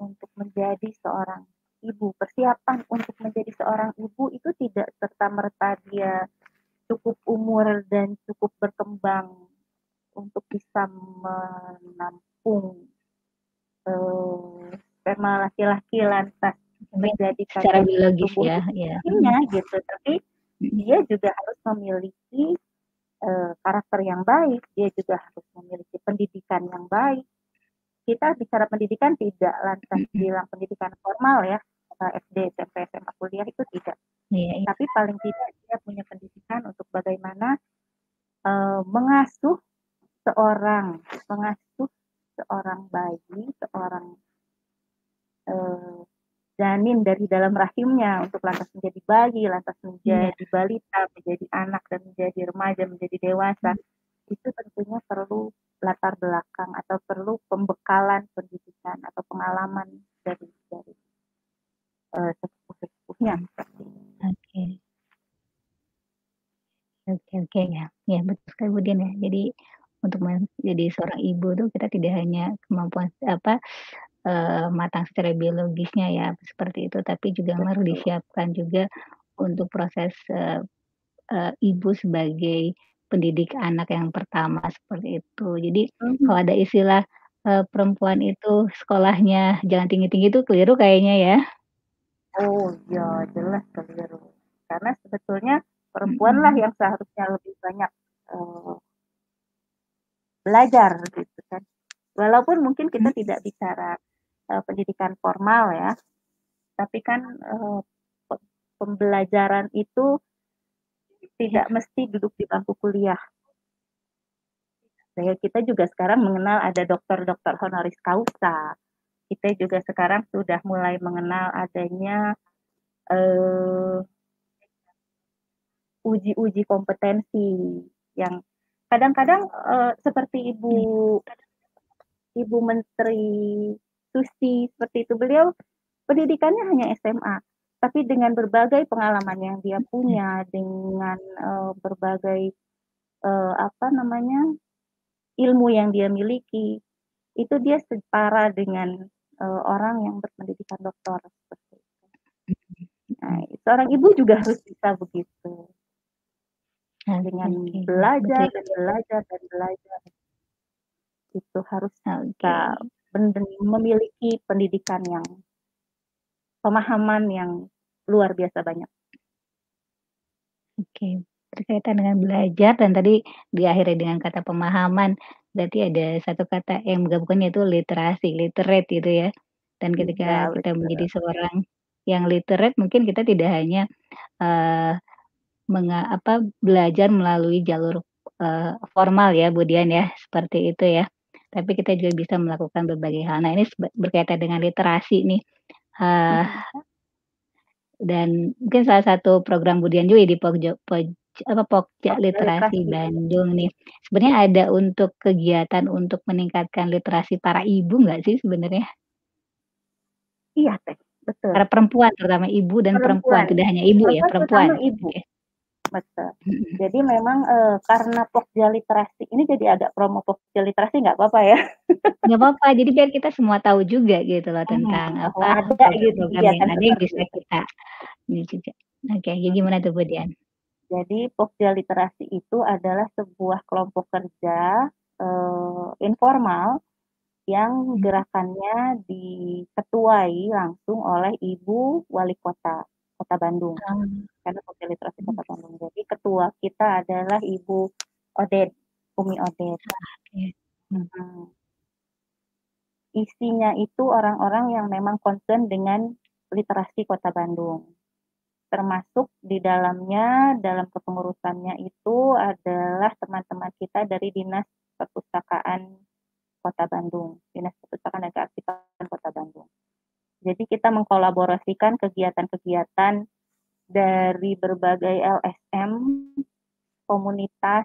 Untuk menjadi seorang ibu. Persiapan untuk menjadi seorang ibu itu tidak serta-merta dia cukup umur dan cukup berkembang untuk bisa menampung uh, sperma laki-laki lantas menjadi secara biologis ya, ya. gitu. Tapi dia juga harus memiliki uh, karakter yang baik, dia juga harus memiliki pendidikan yang baik. Kita bicara pendidikan tidak lantas bilang pendidikan formal ya, SD, SMP, SMA, kuliah itu tidak. Yeah, yeah. Tapi paling tidak dia punya pendidikan untuk bagaimana uh, mengasuh seorang, mengasuh seorang bayi, seorang uh, janin dari dalam rahimnya untuk lantas menjadi bayi, lantas menjadi yeah. balita, menjadi anak dan menjadi remaja, menjadi dewasa. Hmm. Itu tentunya perlu latar belakang atau perlu pembekalan pendidikan atau pengalaman dari dari uh, sepuh-sepuhnya Oke. Oke oke ya, ya betul sekali kemudian ya. Jadi untuk menjadi seorang ibu tuh kita tidak hanya kemampuan apa, uh, matang secara biologisnya ya seperti itu, tapi juga harus disiapkan juga untuk proses, uh, uh, ibu sebagai pendidik anak yang pertama seperti itu. Jadi -hmm. kalau ada istilah, uh, perempuan itu sekolahnya jangan tinggi-tinggi itu keliru kayaknya ya? Oh, ya jelas keliru. Karena sebetulnya perempuanlah yang seharusnya lebih banyak, uh, belajar gitu kan. Walaupun mungkin kita tidak bicara, uh, pendidikan formal ya, tapi kan, uh, pembelajaran itu tidak mesti duduk di bangku kuliah. Kayak kita juga sekarang mengenal ada dokter-dokter honoris causa kita juga sekarang sudah mulai mengenal adanya uh, uji-uji kompetensi yang kadang-kadang uh, seperti ibu ibu menteri Susi seperti itu beliau pendidikannya hanya SMA tapi dengan berbagai pengalaman yang dia punya dengan uh, berbagai uh, apa namanya ilmu yang dia miliki itu dia setara dengan uh, orang yang berpendidikan doktor seperti itu. Nah, seorang ibu juga harus bisa begitu. Dengan okay. belajar dan belajar dan belajar itu harus kita memiliki pendidikan yang pemahaman yang luar biasa banyak. Oke, okay. berkaitan dengan belajar dan tadi diakhiri dengan kata pemahaman. Berarti ada satu kata yang menggabungkan yaitu literasi, literate gitu ya. Dan ketika ya, kita menjadi seorang yang literate mungkin kita tidak hanya, uh, menga apa, belajar melalui jalur, uh, formal ya, Budian ya, seperti itu ya. Tapi kita juga bisa melakukan berbagai hal. Nah ini berkaitan dengan literasi nih, uh, dan mungkin salah satu program Budian juga di Pogja poj apa, Pokja Literasi Bandung nih. Sebenarnya ada untuk kegiatan untuk meningkatkan literasi para ibu nggak sih sebenarnya? Iya, Teh, betul. Para perempuan, terutama ibu dan perempuan, perempuan tidak hanya ibu ya, perempuan. ibu. Oke. Betul. Jadi memang, uh, karena Pokja Literasi ini jadi ada promo Pokja Literasi nggak apa-apa ya? Nggak apa-apa, jadi biar kita semua tahu juga gitu loh tentang hmm, apa, ada gitu yang ada yang bisa kita ini juga. Oke, jadi gimana tuh, Bu Dian? Jadi Pokja Literasi itu adalah sebuah kelompok kerja uh, informal yang hmm. gerakannya diketuai langsung oleh Ibu Wali Kota Kota Bandung. Hmm. Karena Pokja Literasi Kota Ketua kita adalah Ibu Oded, Umi Oded. Hmm. Hmm. Isinya itu orang-orang yang memang concern dengan literasi Kota Bandung termasuk di dalamnya dalam kepengurusannya itu adalah teman-teman kita dari Dinas Perpustakaan Kota Bandung, Dinas Perpustakaan dan Kearsipan Kota Bandung. Jadi kita mengkolaborasikan kegiatan-kegiatan dari berbagai LSM, komunitas,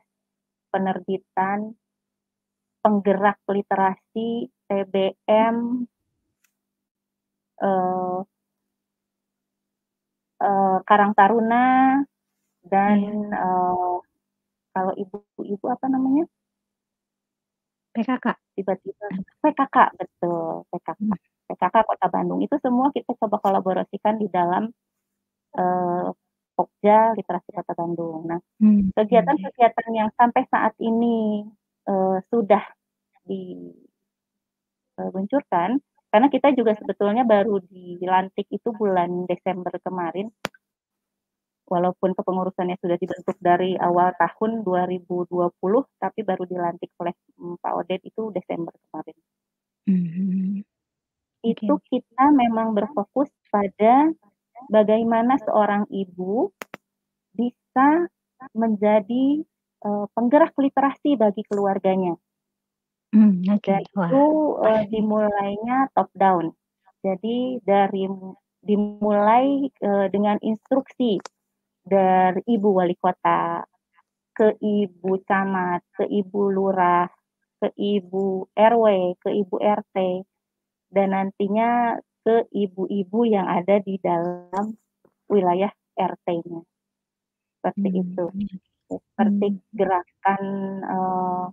penerbitan, penggerak literasi, TBM, eh, uh, Karang Taruna dan yeah. Iya. uh, kalau ibu-ibu apa namanya? PKK. Tiba-tiba PKK betul PKK. Hmm. PKK PKK Kota Bandung. Itu semua kita coba kolaborasikan di dalam uh, Pokja Literasi Kota Bandung. Nah, hmm, kegiatan-kegiatan yang sampai saat ini uh, sudah diluncurkan, karena kita juga sebetulnya baru dilantik itu bulan Desember kemarin, walaupun kepengurusannya sudah dibentuk dari awal tahun 2020, tapi baru dilantik oleh Pak Odet itu Desember kemarin. Mm-hmm. Itu okay. kita memang berfokus pada bagaimana seorang ibu bisa menjadi uh, penggerak literasi bagi keluarganya. Hmm, okay. Dan itu uh, dimulainya top down. Jadi dari dimulai uh, dengan instruksi dari ibu wali kota ke ibu camat, ke ibu lurah, ke ibu RW, ke ibu RT, dan nantinya ke ibu-ibu yang ada di dalam wilayah RT-nya. Seperti hmm. itu. Seperti hmm. gerakan uh,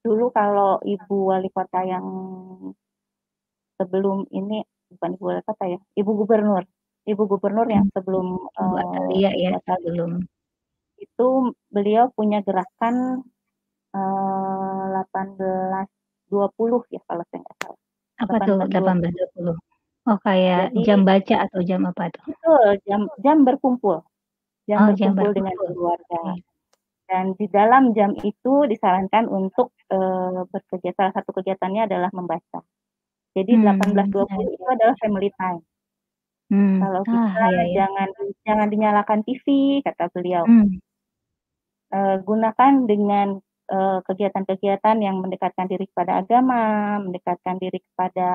dulu kalau ibu wali kota yang sebelum ini bukan ibu wali kota ya, ibu gubernur, ibu gubernur yang hmm. sebelum uh, iya ya sebelum itu beliau punya gerakan uh, 18 20 ya kalau saya nggak salah. Apa tuh 18 20? Oh kayak Jadi, jam baca atau jam apa tuh? Betul, jam jam berkumpul. Jam oh, berkumpul jam berkumpul dengan keluarga. Dan di dalam jam itu disarankan untuk uh, bekerja salah satu kegiatannya adalah membaca. Jadi hmm, 18.20 ya. itu adalah family time. Hmm. Kalau ah, kita ah, iya, iya. jangan jangan dinyalakan TV kata beliau. Hmm. Uh, gunakan dengan kegiatan kegiatan-kegiatan yang mendekatkan diri kepada agama, mendekatkan diri kepada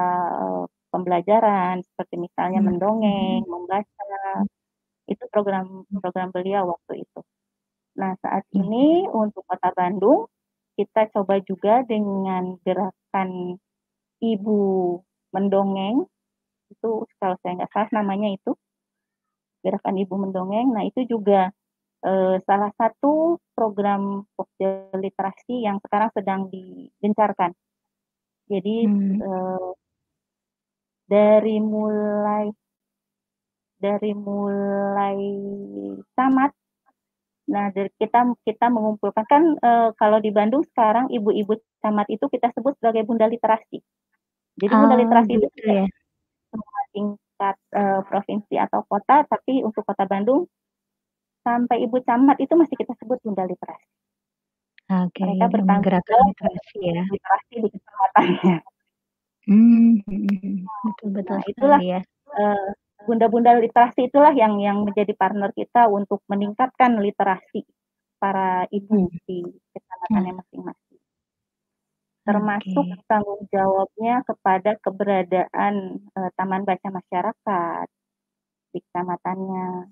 pembelajaran seperti misalnya hmm. mendongeng, membaca. Itu program program beliau waktu itu. Nah, saat hmm. ini untuk Kota Bandung, kita coba juga dengan gerakan Ibu Mendongeng, itu kalau saya nggak salah namanya itu, gerakan Ibu Mendongeng. Nah, itu juga eh, salah satu program literasi yang sekarang sedang digencarkan. Jadi hmm. eh, dari mulai dari mulai tamat Nah, dari kita kita mengumpulkan kan e, kalau di Bandung sekarang ibu-ibu camat itu kita sebut sebagai bunda literasi. Jadi oh, bunda literasi gitu itu ya. semua tingkat e, provinsi atau kota, tapi untuk kota Bandung sampai ibu camat itu masih kita sebut bunda literasi. Oke, Mereka bertanggung jawab literasi ya. Literasi di kecamatannya. Hmm, betul betul nah, itulah ya. Uh, bunda-bunda literasi itulah yang yang menjadi partner kita untuk meningkatkan literasi para ibu hmm. di kecamatannya hmm. masing-masing. Termasuk okay. tanggung jawabnya kepada keberadaan uh, taman baca masyarakat di kecamatannya,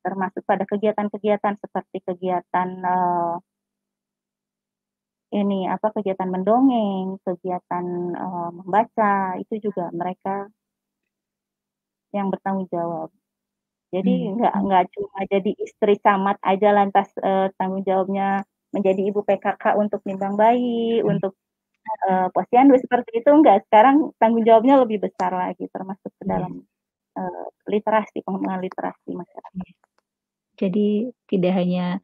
termasuk pada kegiatan-kegiatan seperti kegiatan uh, ini apa kegiatan mendongeng, kegiatan uh, membaca itu juga mereka yang bertanggung jawab. Jadi hmm. nggak nggak cuma jadi istri camat aja lantas uh, tanggung jawabnya menjadi ibu PKK untuk nimbang bayi, hmm. untuk uh, posyandu seperti itu enggak. Sekarang tanggung jawabnya lebih besar lagi termasuk ke dalam uh, literasi pengembangan literasi masyarakat. Jadi tidak hanya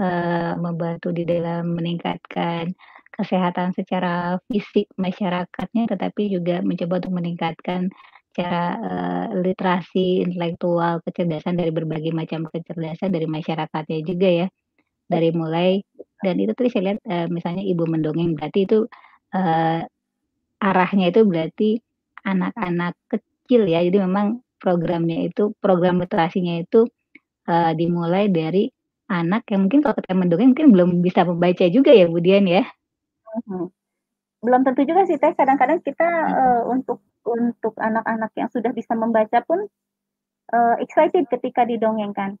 uh, membantu di dalam meningkatkan kesehatan secara fisik masyarakatnya, tetapi juga mencoba untuk meningkatkan secara uh, literasi intelektual, kecerdasan dari berbagai macam kecerdasan dari masyarakatnya juga ya. Dari mulai dan itu tadi saya lihat uh, misalnya ibu mendongeng berarti itu uh, arahnya itu berarti anak-anak kecil ya. Jadi memang programnya itu program literasinya itu uh, dimulai dari anak yang mungkin kalau kita mendongeng mungkin belum bisa membaca juga ya Budian ya. Hmm. Belum tentu juga sih Teh. Kadang-kadang kita uh, untuk untuk anak-anak yang sudah bisa membaca pun uh, excited ketika didongengkan.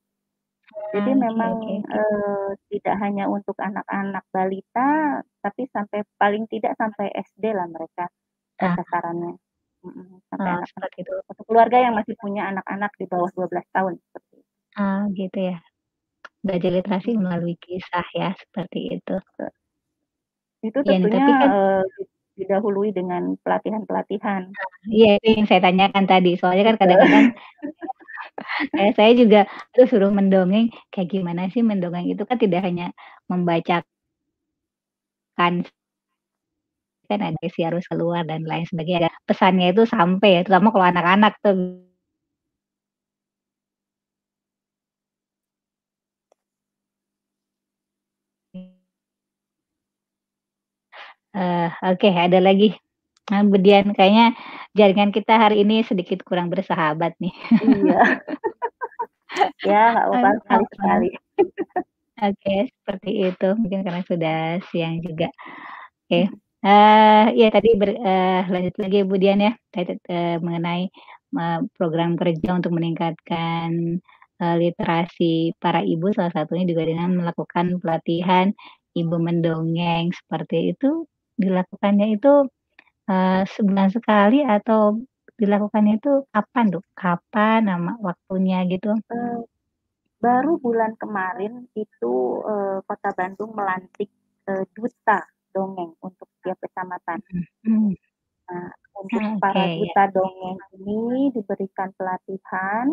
Jadi hmm, memang okay. Uh, tidak hanya untuk anak-anak balita, tapi sampai paling tidak sampai SD lah mereka ah. sasarannya. sampai oh, anak-anak itu. Untuk keluarga yang masih punya anak-anak di bawah 12 tahun seperti itu. Ah, gitu ya. Belajar literasi melalui kisah ya, seperti itu. Itu iya, tentunya ya, tapi kan, uh, didahului dengan pelatihan-pelatihan. Iya, itu yang saya tanyakan tadi, soalnya kan kadang-kadang kayak saya juga terus suruh mendongeng, kayak gimana sih mendongeng itu kan tidak hanya membaca kan kan ada isi harus keluar dan lain sebagainya, pesannya itu sampai ya, terutama kalau anak-anak tuh. Eee, oke ada lagi, kemudian kayaknya jaringan kita hari ini sedikit kurang bersahabat nih. Iya. Ya, nggak apa-apa, sekali-sekali. Oke, seperti itu, mungkin karena sudah siang juga. Oke, Mhm. eee, iya tadi ber eee, lanjut lagi ya Bu Dian ya, tadi, eee, mengenai me program kerja untuk meningkatkan, literasi para ibu, salah satunya juga dengan melakukan pelatihan ibu mendongeng, seperti itu, dilakukannya itu, eee, sebulan sekali atau dilakukannya itu kapan tuh? Kapan nama waktunya gitu? Eee, baru bulan kemarin itu, eee, Kota Bandung melantik, eee, duta dongeng untuk setiap kecamatan. Mmm. Nah, untuk Ah, oke, para iya. duta dongeng ini diberikan pelatihan,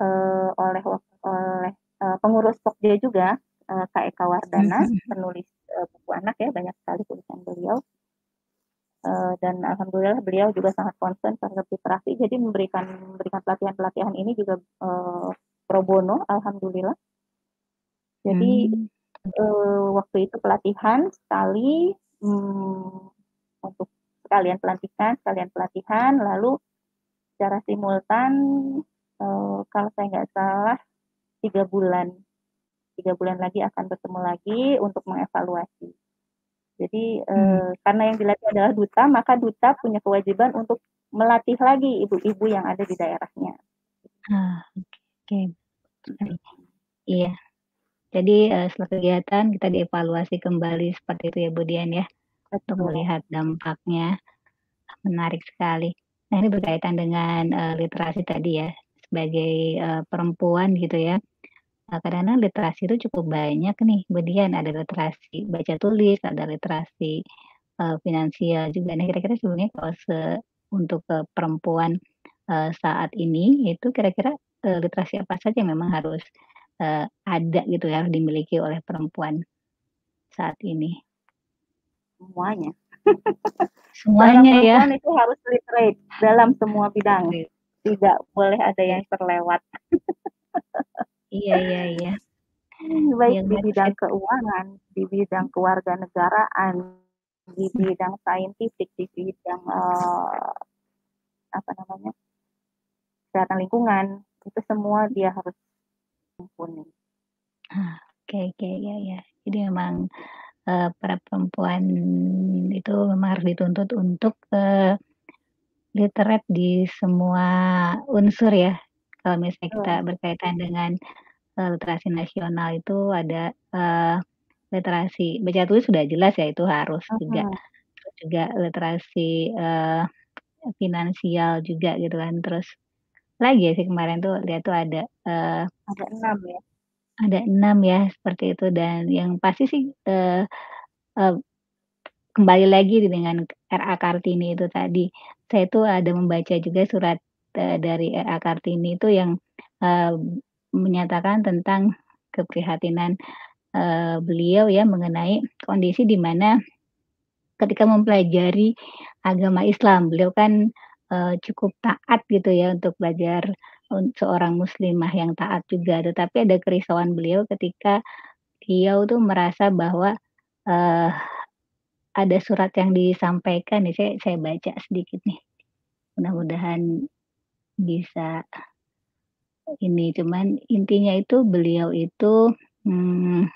eee, oleh oleh, eee, pengurus Pokja juga, eee, Kak Eka Wardana, mhm. penulis, eee, buku anak ya, banyak sekali tulisan beliau. Eee, dan alhamdulillah beliau juga sangat concern terhadap literasi, jadi memberikan memberikan pelatihan-pelatihan ini juga, eee, pro bono, alhamdulillah. Jadi, Mmm. eee, waktu itu pelatihan sekali, mmm, untuk sekalian pelantikan, sekalian pelatihan, lalu secara simultan, eee, kalau saya nggak salah 3 bulan 3 bulan lagi akan bertemu lagi untuk mengevaluasi. Jadi, Mmm. eee, karena yang dilatih adalah duta, maka duta punya kewajiban untuk melatih lagi ibu-ibu yang ada di daerahnya. Ah, oke. Mhm. Iya. Jadi, eee, setelah kegiatan kita dievaluasi kembali seperti itu ya Bu Dian ya, untuk melihat dampaknya. Menarik sekali. Nah ini berkaitan dengan, eee, literasi tadi ya, sebagai, eee, perempuan gitu ya, eee, kadang-kadang literasi itu cukup banyak nih Bu Dian, ada literasi baca tulis, ada literasi, eee, finansial juga. Nah kira-kira sebenarnya kalau se untuk, eee, perempuan, eee, saat ini, itu kira-kira, eee, literasi apa saja yang memang harus, eee, ada gitu ya, harus dimiliki oleh perempuan saat ini? Semuanya. Seorang Semuanya ya? perempuan itu harus literate dalam semua bidang, Oke. tidak boleh ada yang terlewat. Iya iya iya. Baik Iya di bidang keuangan, di bidang kewarganegaraan, di Mhm. bidang saintifik, di bidang, eee, apa namanya, kesehatan lingkungan, itu semua dia harus mumpuni. Ah, oke oke, iya iya. Jadi memang, eee, para perempuan itu memang harus dituntut untuk, eee, literate di semua unsur ya. Kalau misalnya kita berkaitan dengan, eee, literasi nasional itu ada, eee, literasi baca tulis sudah jelas ya itu harus juga, Mhm. terus juga literasi, eee, finansial juga gitu kan, terus apalagi ya sih kemarin tuh lihat tuh ada, eee Ada 6 ya? ada 6 ya, seperti itu dan yang pasti sih, eee eee, kembali lagi dengan R.A. Kartini itu tadi. Saya tuh ada membaca juga surat, dari R.A. Kartini itu yang, eee, menyatakan tentang keprihatinan, eee, beliau ya mengenai kondisi di mana ketika mempelajari agama Islam, beliau kan, eee, cukup taat gitu ya untuk belajar seorang muslimah yang taat juga, tetapi ada kerisauan beliau ketika beliau tuh merasa bahwa, eee, ada surat yang disampaikan nih, saya saya baca sedikit nih, mudah-mudahan bisa ini, cuman intinya itu beliau itu, mmm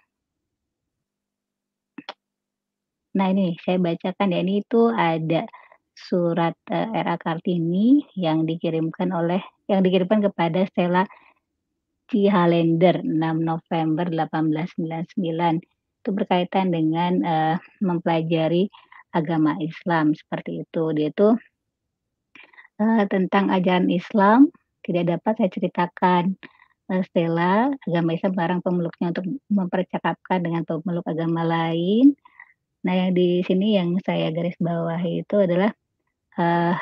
Nah ini saya bacakan ya, ini itu ada surat, eee, R.A. Kartini yang dikirimkan oleh yang dikirimkan kepada Stella Cihalender 6 November 1899. Itu berkaitan dengan, eee, mempelajari agama Islam, seperti itu. Dia itu eee, tentang ajaran Islam tidak dapat saya ceritakan, eee, Stella, agama Islam melarang pemeluknya untuk mempercakapkan dengan pemeluk agama lain. Nah, yang di sini yang saya garis bawahi itu adalah, eee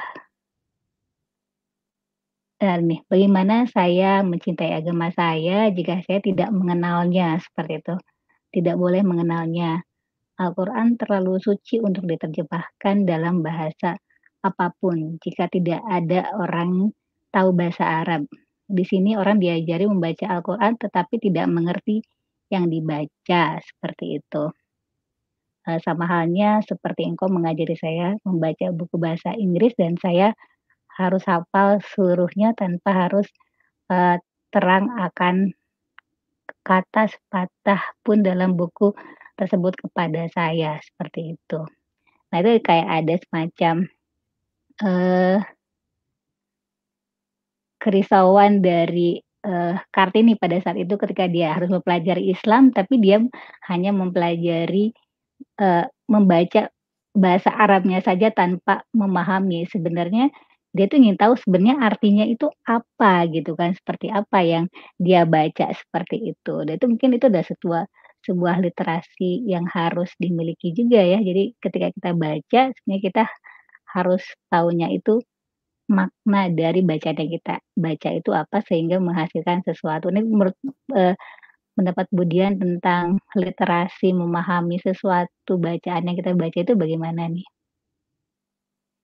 eee, nih, bagaimana saya mencintai agama saya jika saya tidak mengenalnya, seperti itu. Tidak boleh mengenalnya. Al-Quran terlalu suci untuk diterjemahkan dalam bahasa apa pun jika tidak ada orang tahu bahasa Arab. Di sini orang diajari membaca Al-Quran tetapi tidak mengerti yang dibaca, seperti itu. Eee, sama halnya seperti engkau mengajari saya membaca buku bahasa Inggris dan saya harus hafal seluruhnya tanpa harus, eee, terang akan kata sepatah pun dalam buku tersebut kepada saya, seperti itu. Nah, itu kayak ada semacam, eee kerisauan dari, eee, Kartini pada saat itu ketika dia harus mempelajari Islam, tapi dia hanya mempelajari, eee, membaca bahasa Arabnya saja tanpa memahami. Sebenarnya dia tuh ingin tahu sebenarnya artinya itu apa gitu kan, seperti apa yang dia baca, seperti itu. Dan itu mungkin itu adalah sebuah sebuah literasi yang harus dimiliki juga ya. Jadi ketika kita baca, sebenarnya kita harus tahunya itu makna dari bacaan yang kita baca itu apa sehingga menghasilkan sesuatu. Ini menurut eee, pendapat Budian tentang literasi memahami sesuatu bacaan yang kita baca itu bagaimana nih?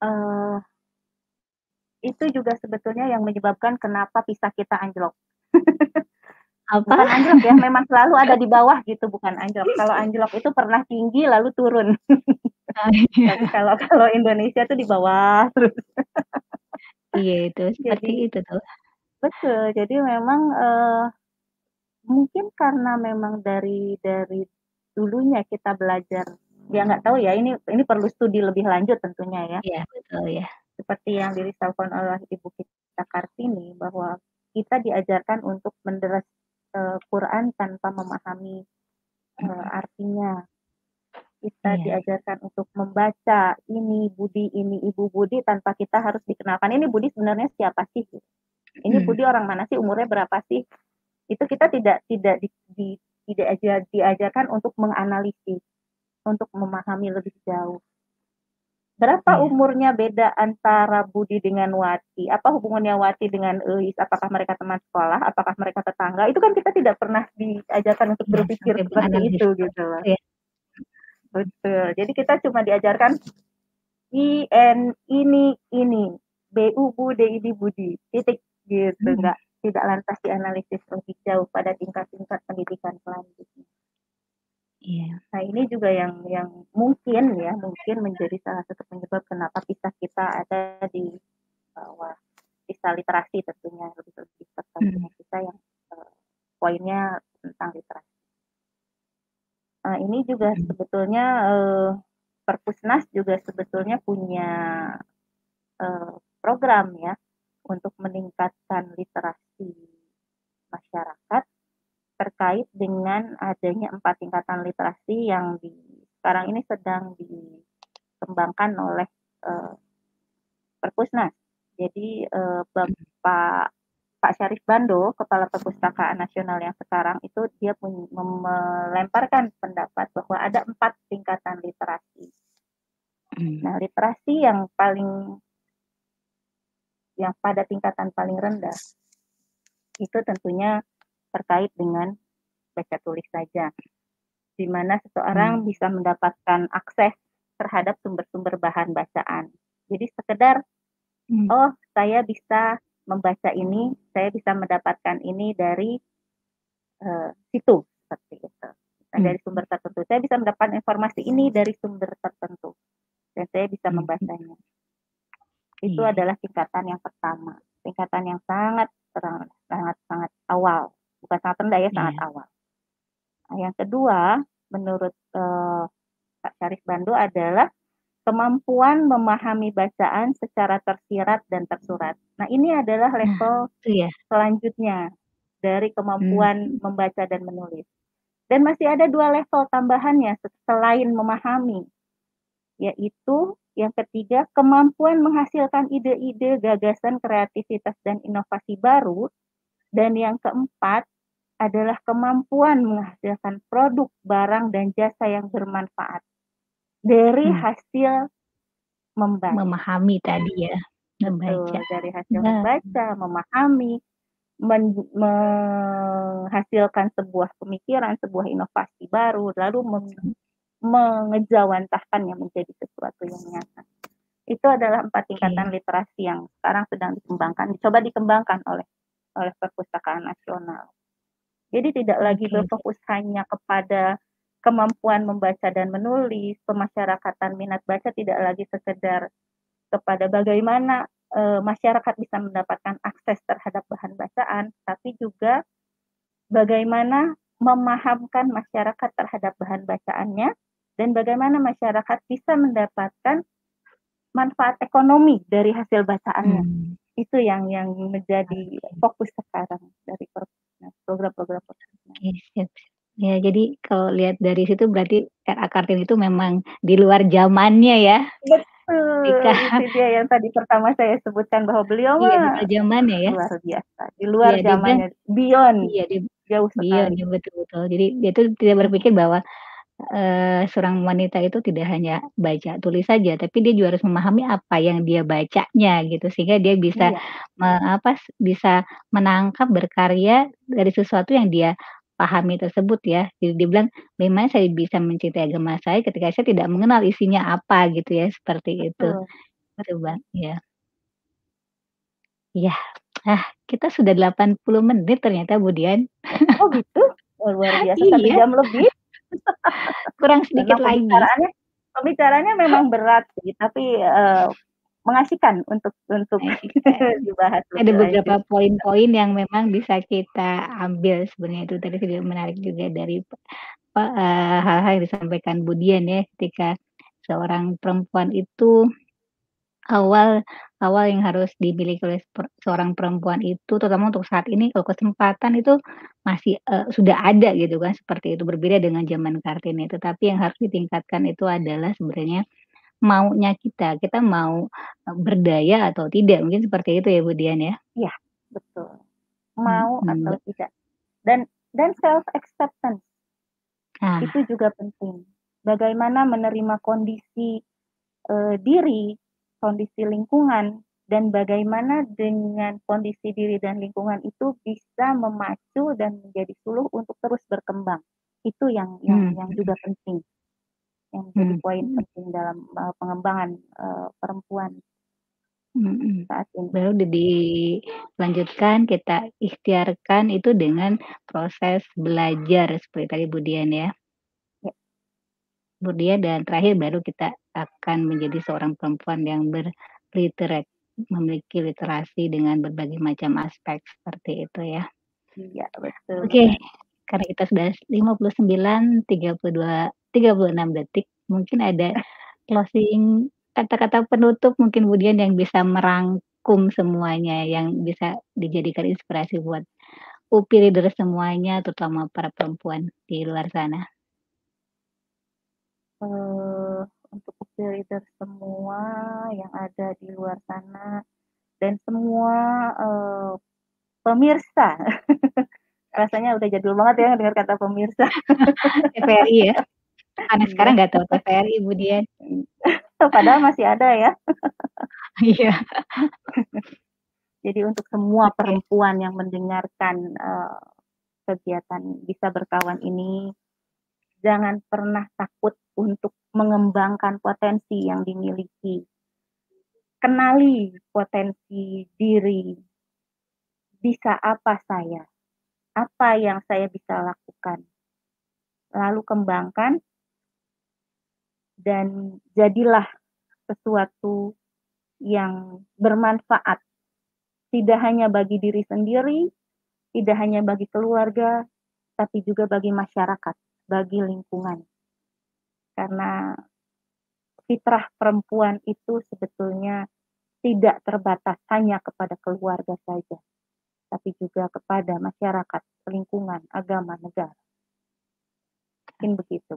Eee itu juga sebetulnya yang menyebabkan kenapa pisah kita anjlok. Apa? Bukan anjlok ya, memang selalu ada di bawah gitu, bukan anjlok. Kalau anjlok itu pernah tinggi lalu turun. Oh, iya. Kalau kalau Indonesia tuh di bawah terus. Iya, itu, seperti Jadi itu tuh. betul, jadi memang, eee, mungkin karena memang dari dari dulunya kita belajar ya nggak tahu ya, ini ini perlu studi lebih lanjut tentunya ya. Iya, betul ya. Seperti yang dirisaukan oleh ibu kita Kartini, bahwa kita diajarkan untuk menderes, eee, Quran tanpa memahami, Mhm. artinya. Kita Iya. diajarkan untuk membaca ini Budi, ini Ibu Budi tanpa kita harus dikenalkan, "Ini Budi sebenarnya siapa sih?" "Ini. Budi orang mana sih? Umurnya berapa sih?" Itu kita tidak tidak di di tidak aja diajarkan untuk menganalisis, untuk memahami lebih jauh. Berapa Iya. umurnya beda antara Budi dengan Wati? Apa hubungannya Wati dengan Euis? Apakah mereka teman sekolah? Apakah mereka tetangga? Itu kan kita tidak pernah diajarkan untuk Iya, berpikir sampai seperti itu, gitu loh. ya. Betul, jadi kita cuma diajarkan I, N, ini, ini, BU, Bude, ini, Budi, titik, gitu. Mhm. Nggak tidak lantas dianalisis lebih jauh pada tingkat-tingkat pendidikan selanjutnya. Iya. Nah, ini juga yang yang mungkin ya, mungkin menjadi salah satu penyebab kenapa kisah kita ada di bawah kisah literasi tentunya, lebih lebih terkait dengan kisah yang, eee, poinnya tentang literasi. Eee, ini juga Mhm. sebetulnya, eee, Perpusnas juga sebetulnya punya, eee, program ya, untuk meningkatkan literasi masyarakat, terkait dengan adanya 4 tingkatan literasi yang di sekarang ini sedang dikembangkan oleh, eee, Perpusnas. Jadi, eee, Mhm. Bapak Pak Syarif Bando, Kepala Perpustakaan Nasional yang sekarang itu dia melemparkan pendapat bahwa ada 4 tingkatan literasi. Mhm. Nah, literasi yang paling yang pada tingkatan paling rendah, itu tentunya terkait dengan baca tulis saja. Di mana seseorang Mmm. bisa mendapatkan akses terhadap sumber-sumber bahan bacaan. Jadi sekedar, Mmm. "Oh, saya bisa membaca ini, saya bisa mendapatkan ini dari" eee, "situ," seperti itu. Nah, Mmm. dari sumber tertentu. "Saya bisa mendapatkan informasi ini dari sumber tertentu, dan saya bisa Mhm. membacanya." Itu Iya. adalah tingkatan yang pertama, tingkatan yang sangat sangat sangat awal, bukan sangat rendah ya, sangat Iya. awal. Nah, yang kedua, menurut, eee, Pak Syarif Bando adalah kemampuan memahami bacaan secara tersirat dan tersurat. Nah, ini adalah Nah, level ya. selanjutnya dari kemampuan Mhm. membaca dan menulis. Dan masih ada 2 level tambahannya se selain memahami, yaitu yang ketiga, kemampuan menghasilkan ide-ide, gagasan, kreativitas, dan inovasi baru, dan yang keempat adalah kemampuan menghasilkan produk, barang, dan jasa yang bermanfaat. dari Hmm. hasil membaca. Memahami tadi ya, membaca. Betul, dari hasil Nah. membaca, memahami, men menghasilkan sebuah pemikiran, sebuah inovasi baru, lalu mem mengejawantahkannya menjadi sesuatu yang nyata. Itu adalah empat tingkatan literasi yang sekarang sedang dikembangkan, dicoba dikembangkan oleh oleh Perpustakaan Nasional. Jadi tidak lagi berfokus hanya kepada kemampuan membaca dan menulis, pemasyarakatan minat baca tidak lagi sekedar kepada bagaimana e, masyarakat bisa mendapatkan akses terhadap bahan bacaan, tapi juga bagaimana memahamkan masyarakat terhadap bahan bacaannya dan bagaimana masyarakat bisa mendapatkan manfaat ekonomi dari hasil bacaannya. Hmm. Itu yang yang menjadi fokus sekarang dari program-program. Ya, jadi kalau lihat dari situ berarti RA Kartini itu memang di luar zamannya ya. Betul. Itu dia yang tadi pertama saya sebutkan bahwa beliau Iya, di luar zamannya ya. luar biasa. Di luar dia bilang zamannya, beyond, iya, dia jauh beyond, sekali. ya betul betul. Jadi dia tuh tidak berpikir bahwa, eee, seorang wanita itu tidak hanya baca tulis saja, tapi dia juga harus memahami apa yang dia bacanya gitu, sehingga dia bisa Iya. me apa, bisa menangkap, berkarya dari sesuatu yang dia pahami tersebut ya. Jadi dia bilang, "Bagaimana saya bisa mencintai agama saya ketika saya tidak mengenal isinya apa?" Gitu ya, seperti itu. Betul. Bang, iya. Iya. Ah, kita sudah 80 menit ternyata Bu Dian. Oh gitu? Oh luar biasa, 1 Iya. jam lebih. Kurang sedikit Memang lagi. pembicaraannya pembicaraannya memang berat sih, tapi, eee, mengasihkan untuk untuk dibahas Ada beberapa poin-poin yang memang bisa kita ambil sebenarnya itu tadi juga menarik juga dari eee, hal-hal yang disampaikan Bu Dian ya, ketika seorang perempuan itu awal awal yang harus dimiliki oleh per seorang perempuan itu terutama untuk saat ini kalau kesempatan itu masih, eee, sudah ada gitu kan, seperti itu. Berbeda dengan zaman Kartini, tetapi yang harus ditingkatkan itu adalah sebenarnya maunya kita, kita mau, eee, berdaya atau tidak, mungkin seperti itu ya Bu Dian ya? Iya, betul. Mau Mhm, atau bet tidak. Dan dan self acceptance. Nah. Itu juga penting. Bagaimana menerima kondisi, eee, diri, kondisi lingkungan, dan bagaimana dengan kondisi diri dan lingkungan itu bisa memacu dan menjadi suluh untuk terus berkembang. Itu yang yang Mmm, yang juga penting. Yang jadi Mmm, poin penting dalam, eee, pengembangan, eee, perempuan Mhm. saat ini. Baru di dilanjutkan, kita ikhtiarkan itu dengan proses belajar seperti tadi Bu Dian ya. Ya. Bu Dian dan terakhir baru kita akan menjadi seorang perempuan yang berliterat memiliki literasi dengan berbagai macam aspek, seperti itu ya. Iya, betul Oke, sekali. karena kita sudah 59, 32 36 detik, mungkin ada closing kata-kata penutup mungkin Bu Dian yang bisa merangkum semuanya, yang bisa dijadikan inspirasi buat UPI leader semuanya, terutama para perempuan di luar sana? Eee, untuk UPI leader semua yang ada di luar sana dan semua, eee, pemirsa. Rasanya udah jadul banget ya dengar kata pemirsa. TVRI ya? Anak Iya. sekarang nggak tahu TVRI Bu Dian. Padahal masih ada ya. Iya. Jadi untuk semua Oke. perempuan yang mendengarkan, eee, kegiatan Bisa Berkawan ini, jangan pernah takut untuk mengembangkan potensi yang dimiliki. Kenali potensi diri. Bisa apa saya? Apa yang saya bisa lakukan? Lalu kembangkan dan jadilah sesuatu yang bermanfaat. Tidak hanya bagi diri sendiri, tidak hanya bagi keluarga, tapi juga bagi masyarakat, bagi lingkungan. Karena fitrah perempuan itu sebetulnya tidak terbatas hanya kepada keluarga saja, tapi juga kepada masyarakat, lingkungan, agama, negara. Mungkin begitu.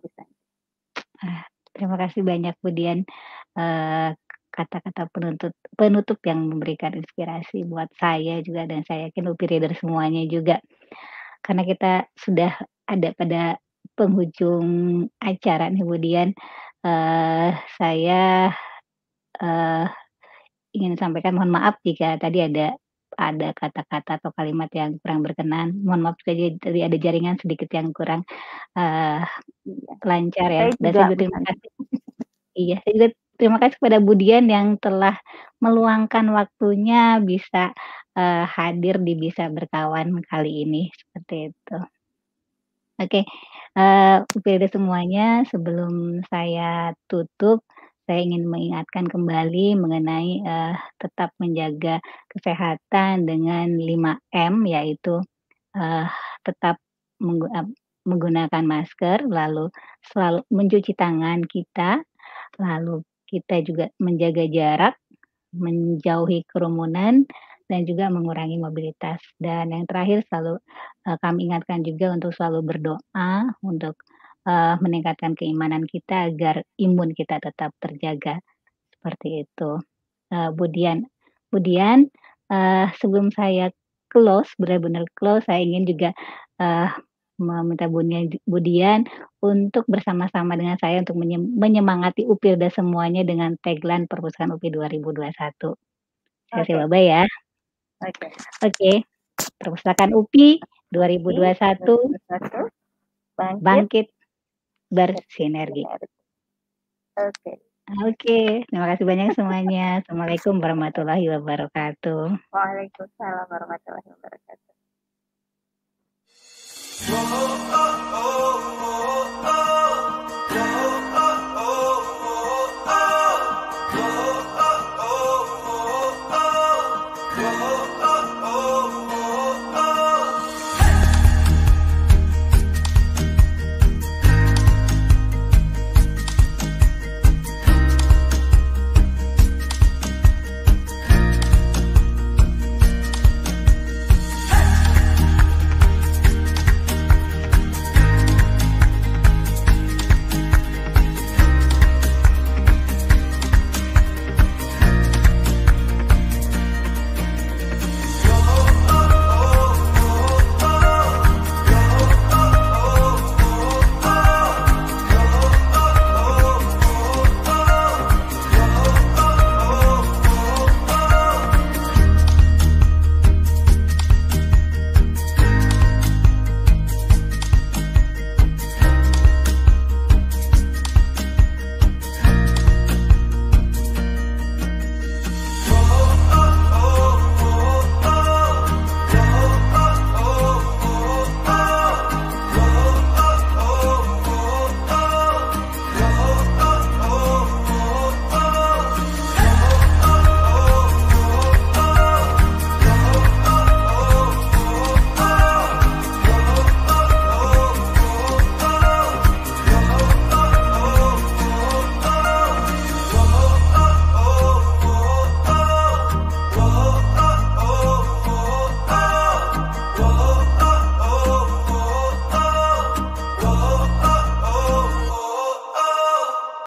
Ah, terima kasih banyak Bu Dian, eee, kata-kata penuntut penutup yang memberikan inspirasi buat saya juga dan saya yakin UPI leader semuanya juga. Karena kita sudah ada pada penghujung acara nih kemudian, eee, saya, eee, ingin sampaikan mohon maaf jika tadi ada ada kata-kata atau kalimat yang kurang berkenan. Mohon maaf saja tadi ada jaringan sedikit yang kurang, Iya. lancar ya. Dan saya juga terima kasih iya, saya juga terima kasih kepada Bu Dian yang telah meluangkan waktunya bisa, eee, hadir di Bisa Berkawan kali ini, seperti itu. Oke, eee, UPD semuanya, sebelum saya tutup, saya ingin mengingatkan kembali mengenai, eee, tetap menjaga kesehatan dengan 5M, yaitu, eee, tetap menggu menggunakan masker, lalu selalu mencuci tangan kita, lalu kita juga menjaga jarak, menjauhi kerumunan, dan juga mengurangi mobilitas. Dan yang terakhir selalu, eee, kami ingatkan juga untuk selalu berdoa untuk, eee, meningkatkan keimanan kita agar imun kita tetap terjaga, seperti itu. Eee, Bu Dian Bu Dian, eee, sebelum saya close, benar-benar close, saya ingin juga, eee, meminta Bu Nia Bu Dian untuk bersama-sama dengan saya untuk menyem menyemangati UPILDA semuanya dengan tagline perpustakaan UPI 2021. Saya Oke. silaba ya. Oke. Oke, perpustakaan UPI UPI 2021 2021 bangkit bangkit bersinergi. Oke. Oke, terima kasih banyak semuanya. Assalamualaikum warahmatullahi wabarakatuh. Waalaikumsalam warahmatullahi wabarakatuh. Oh, oh,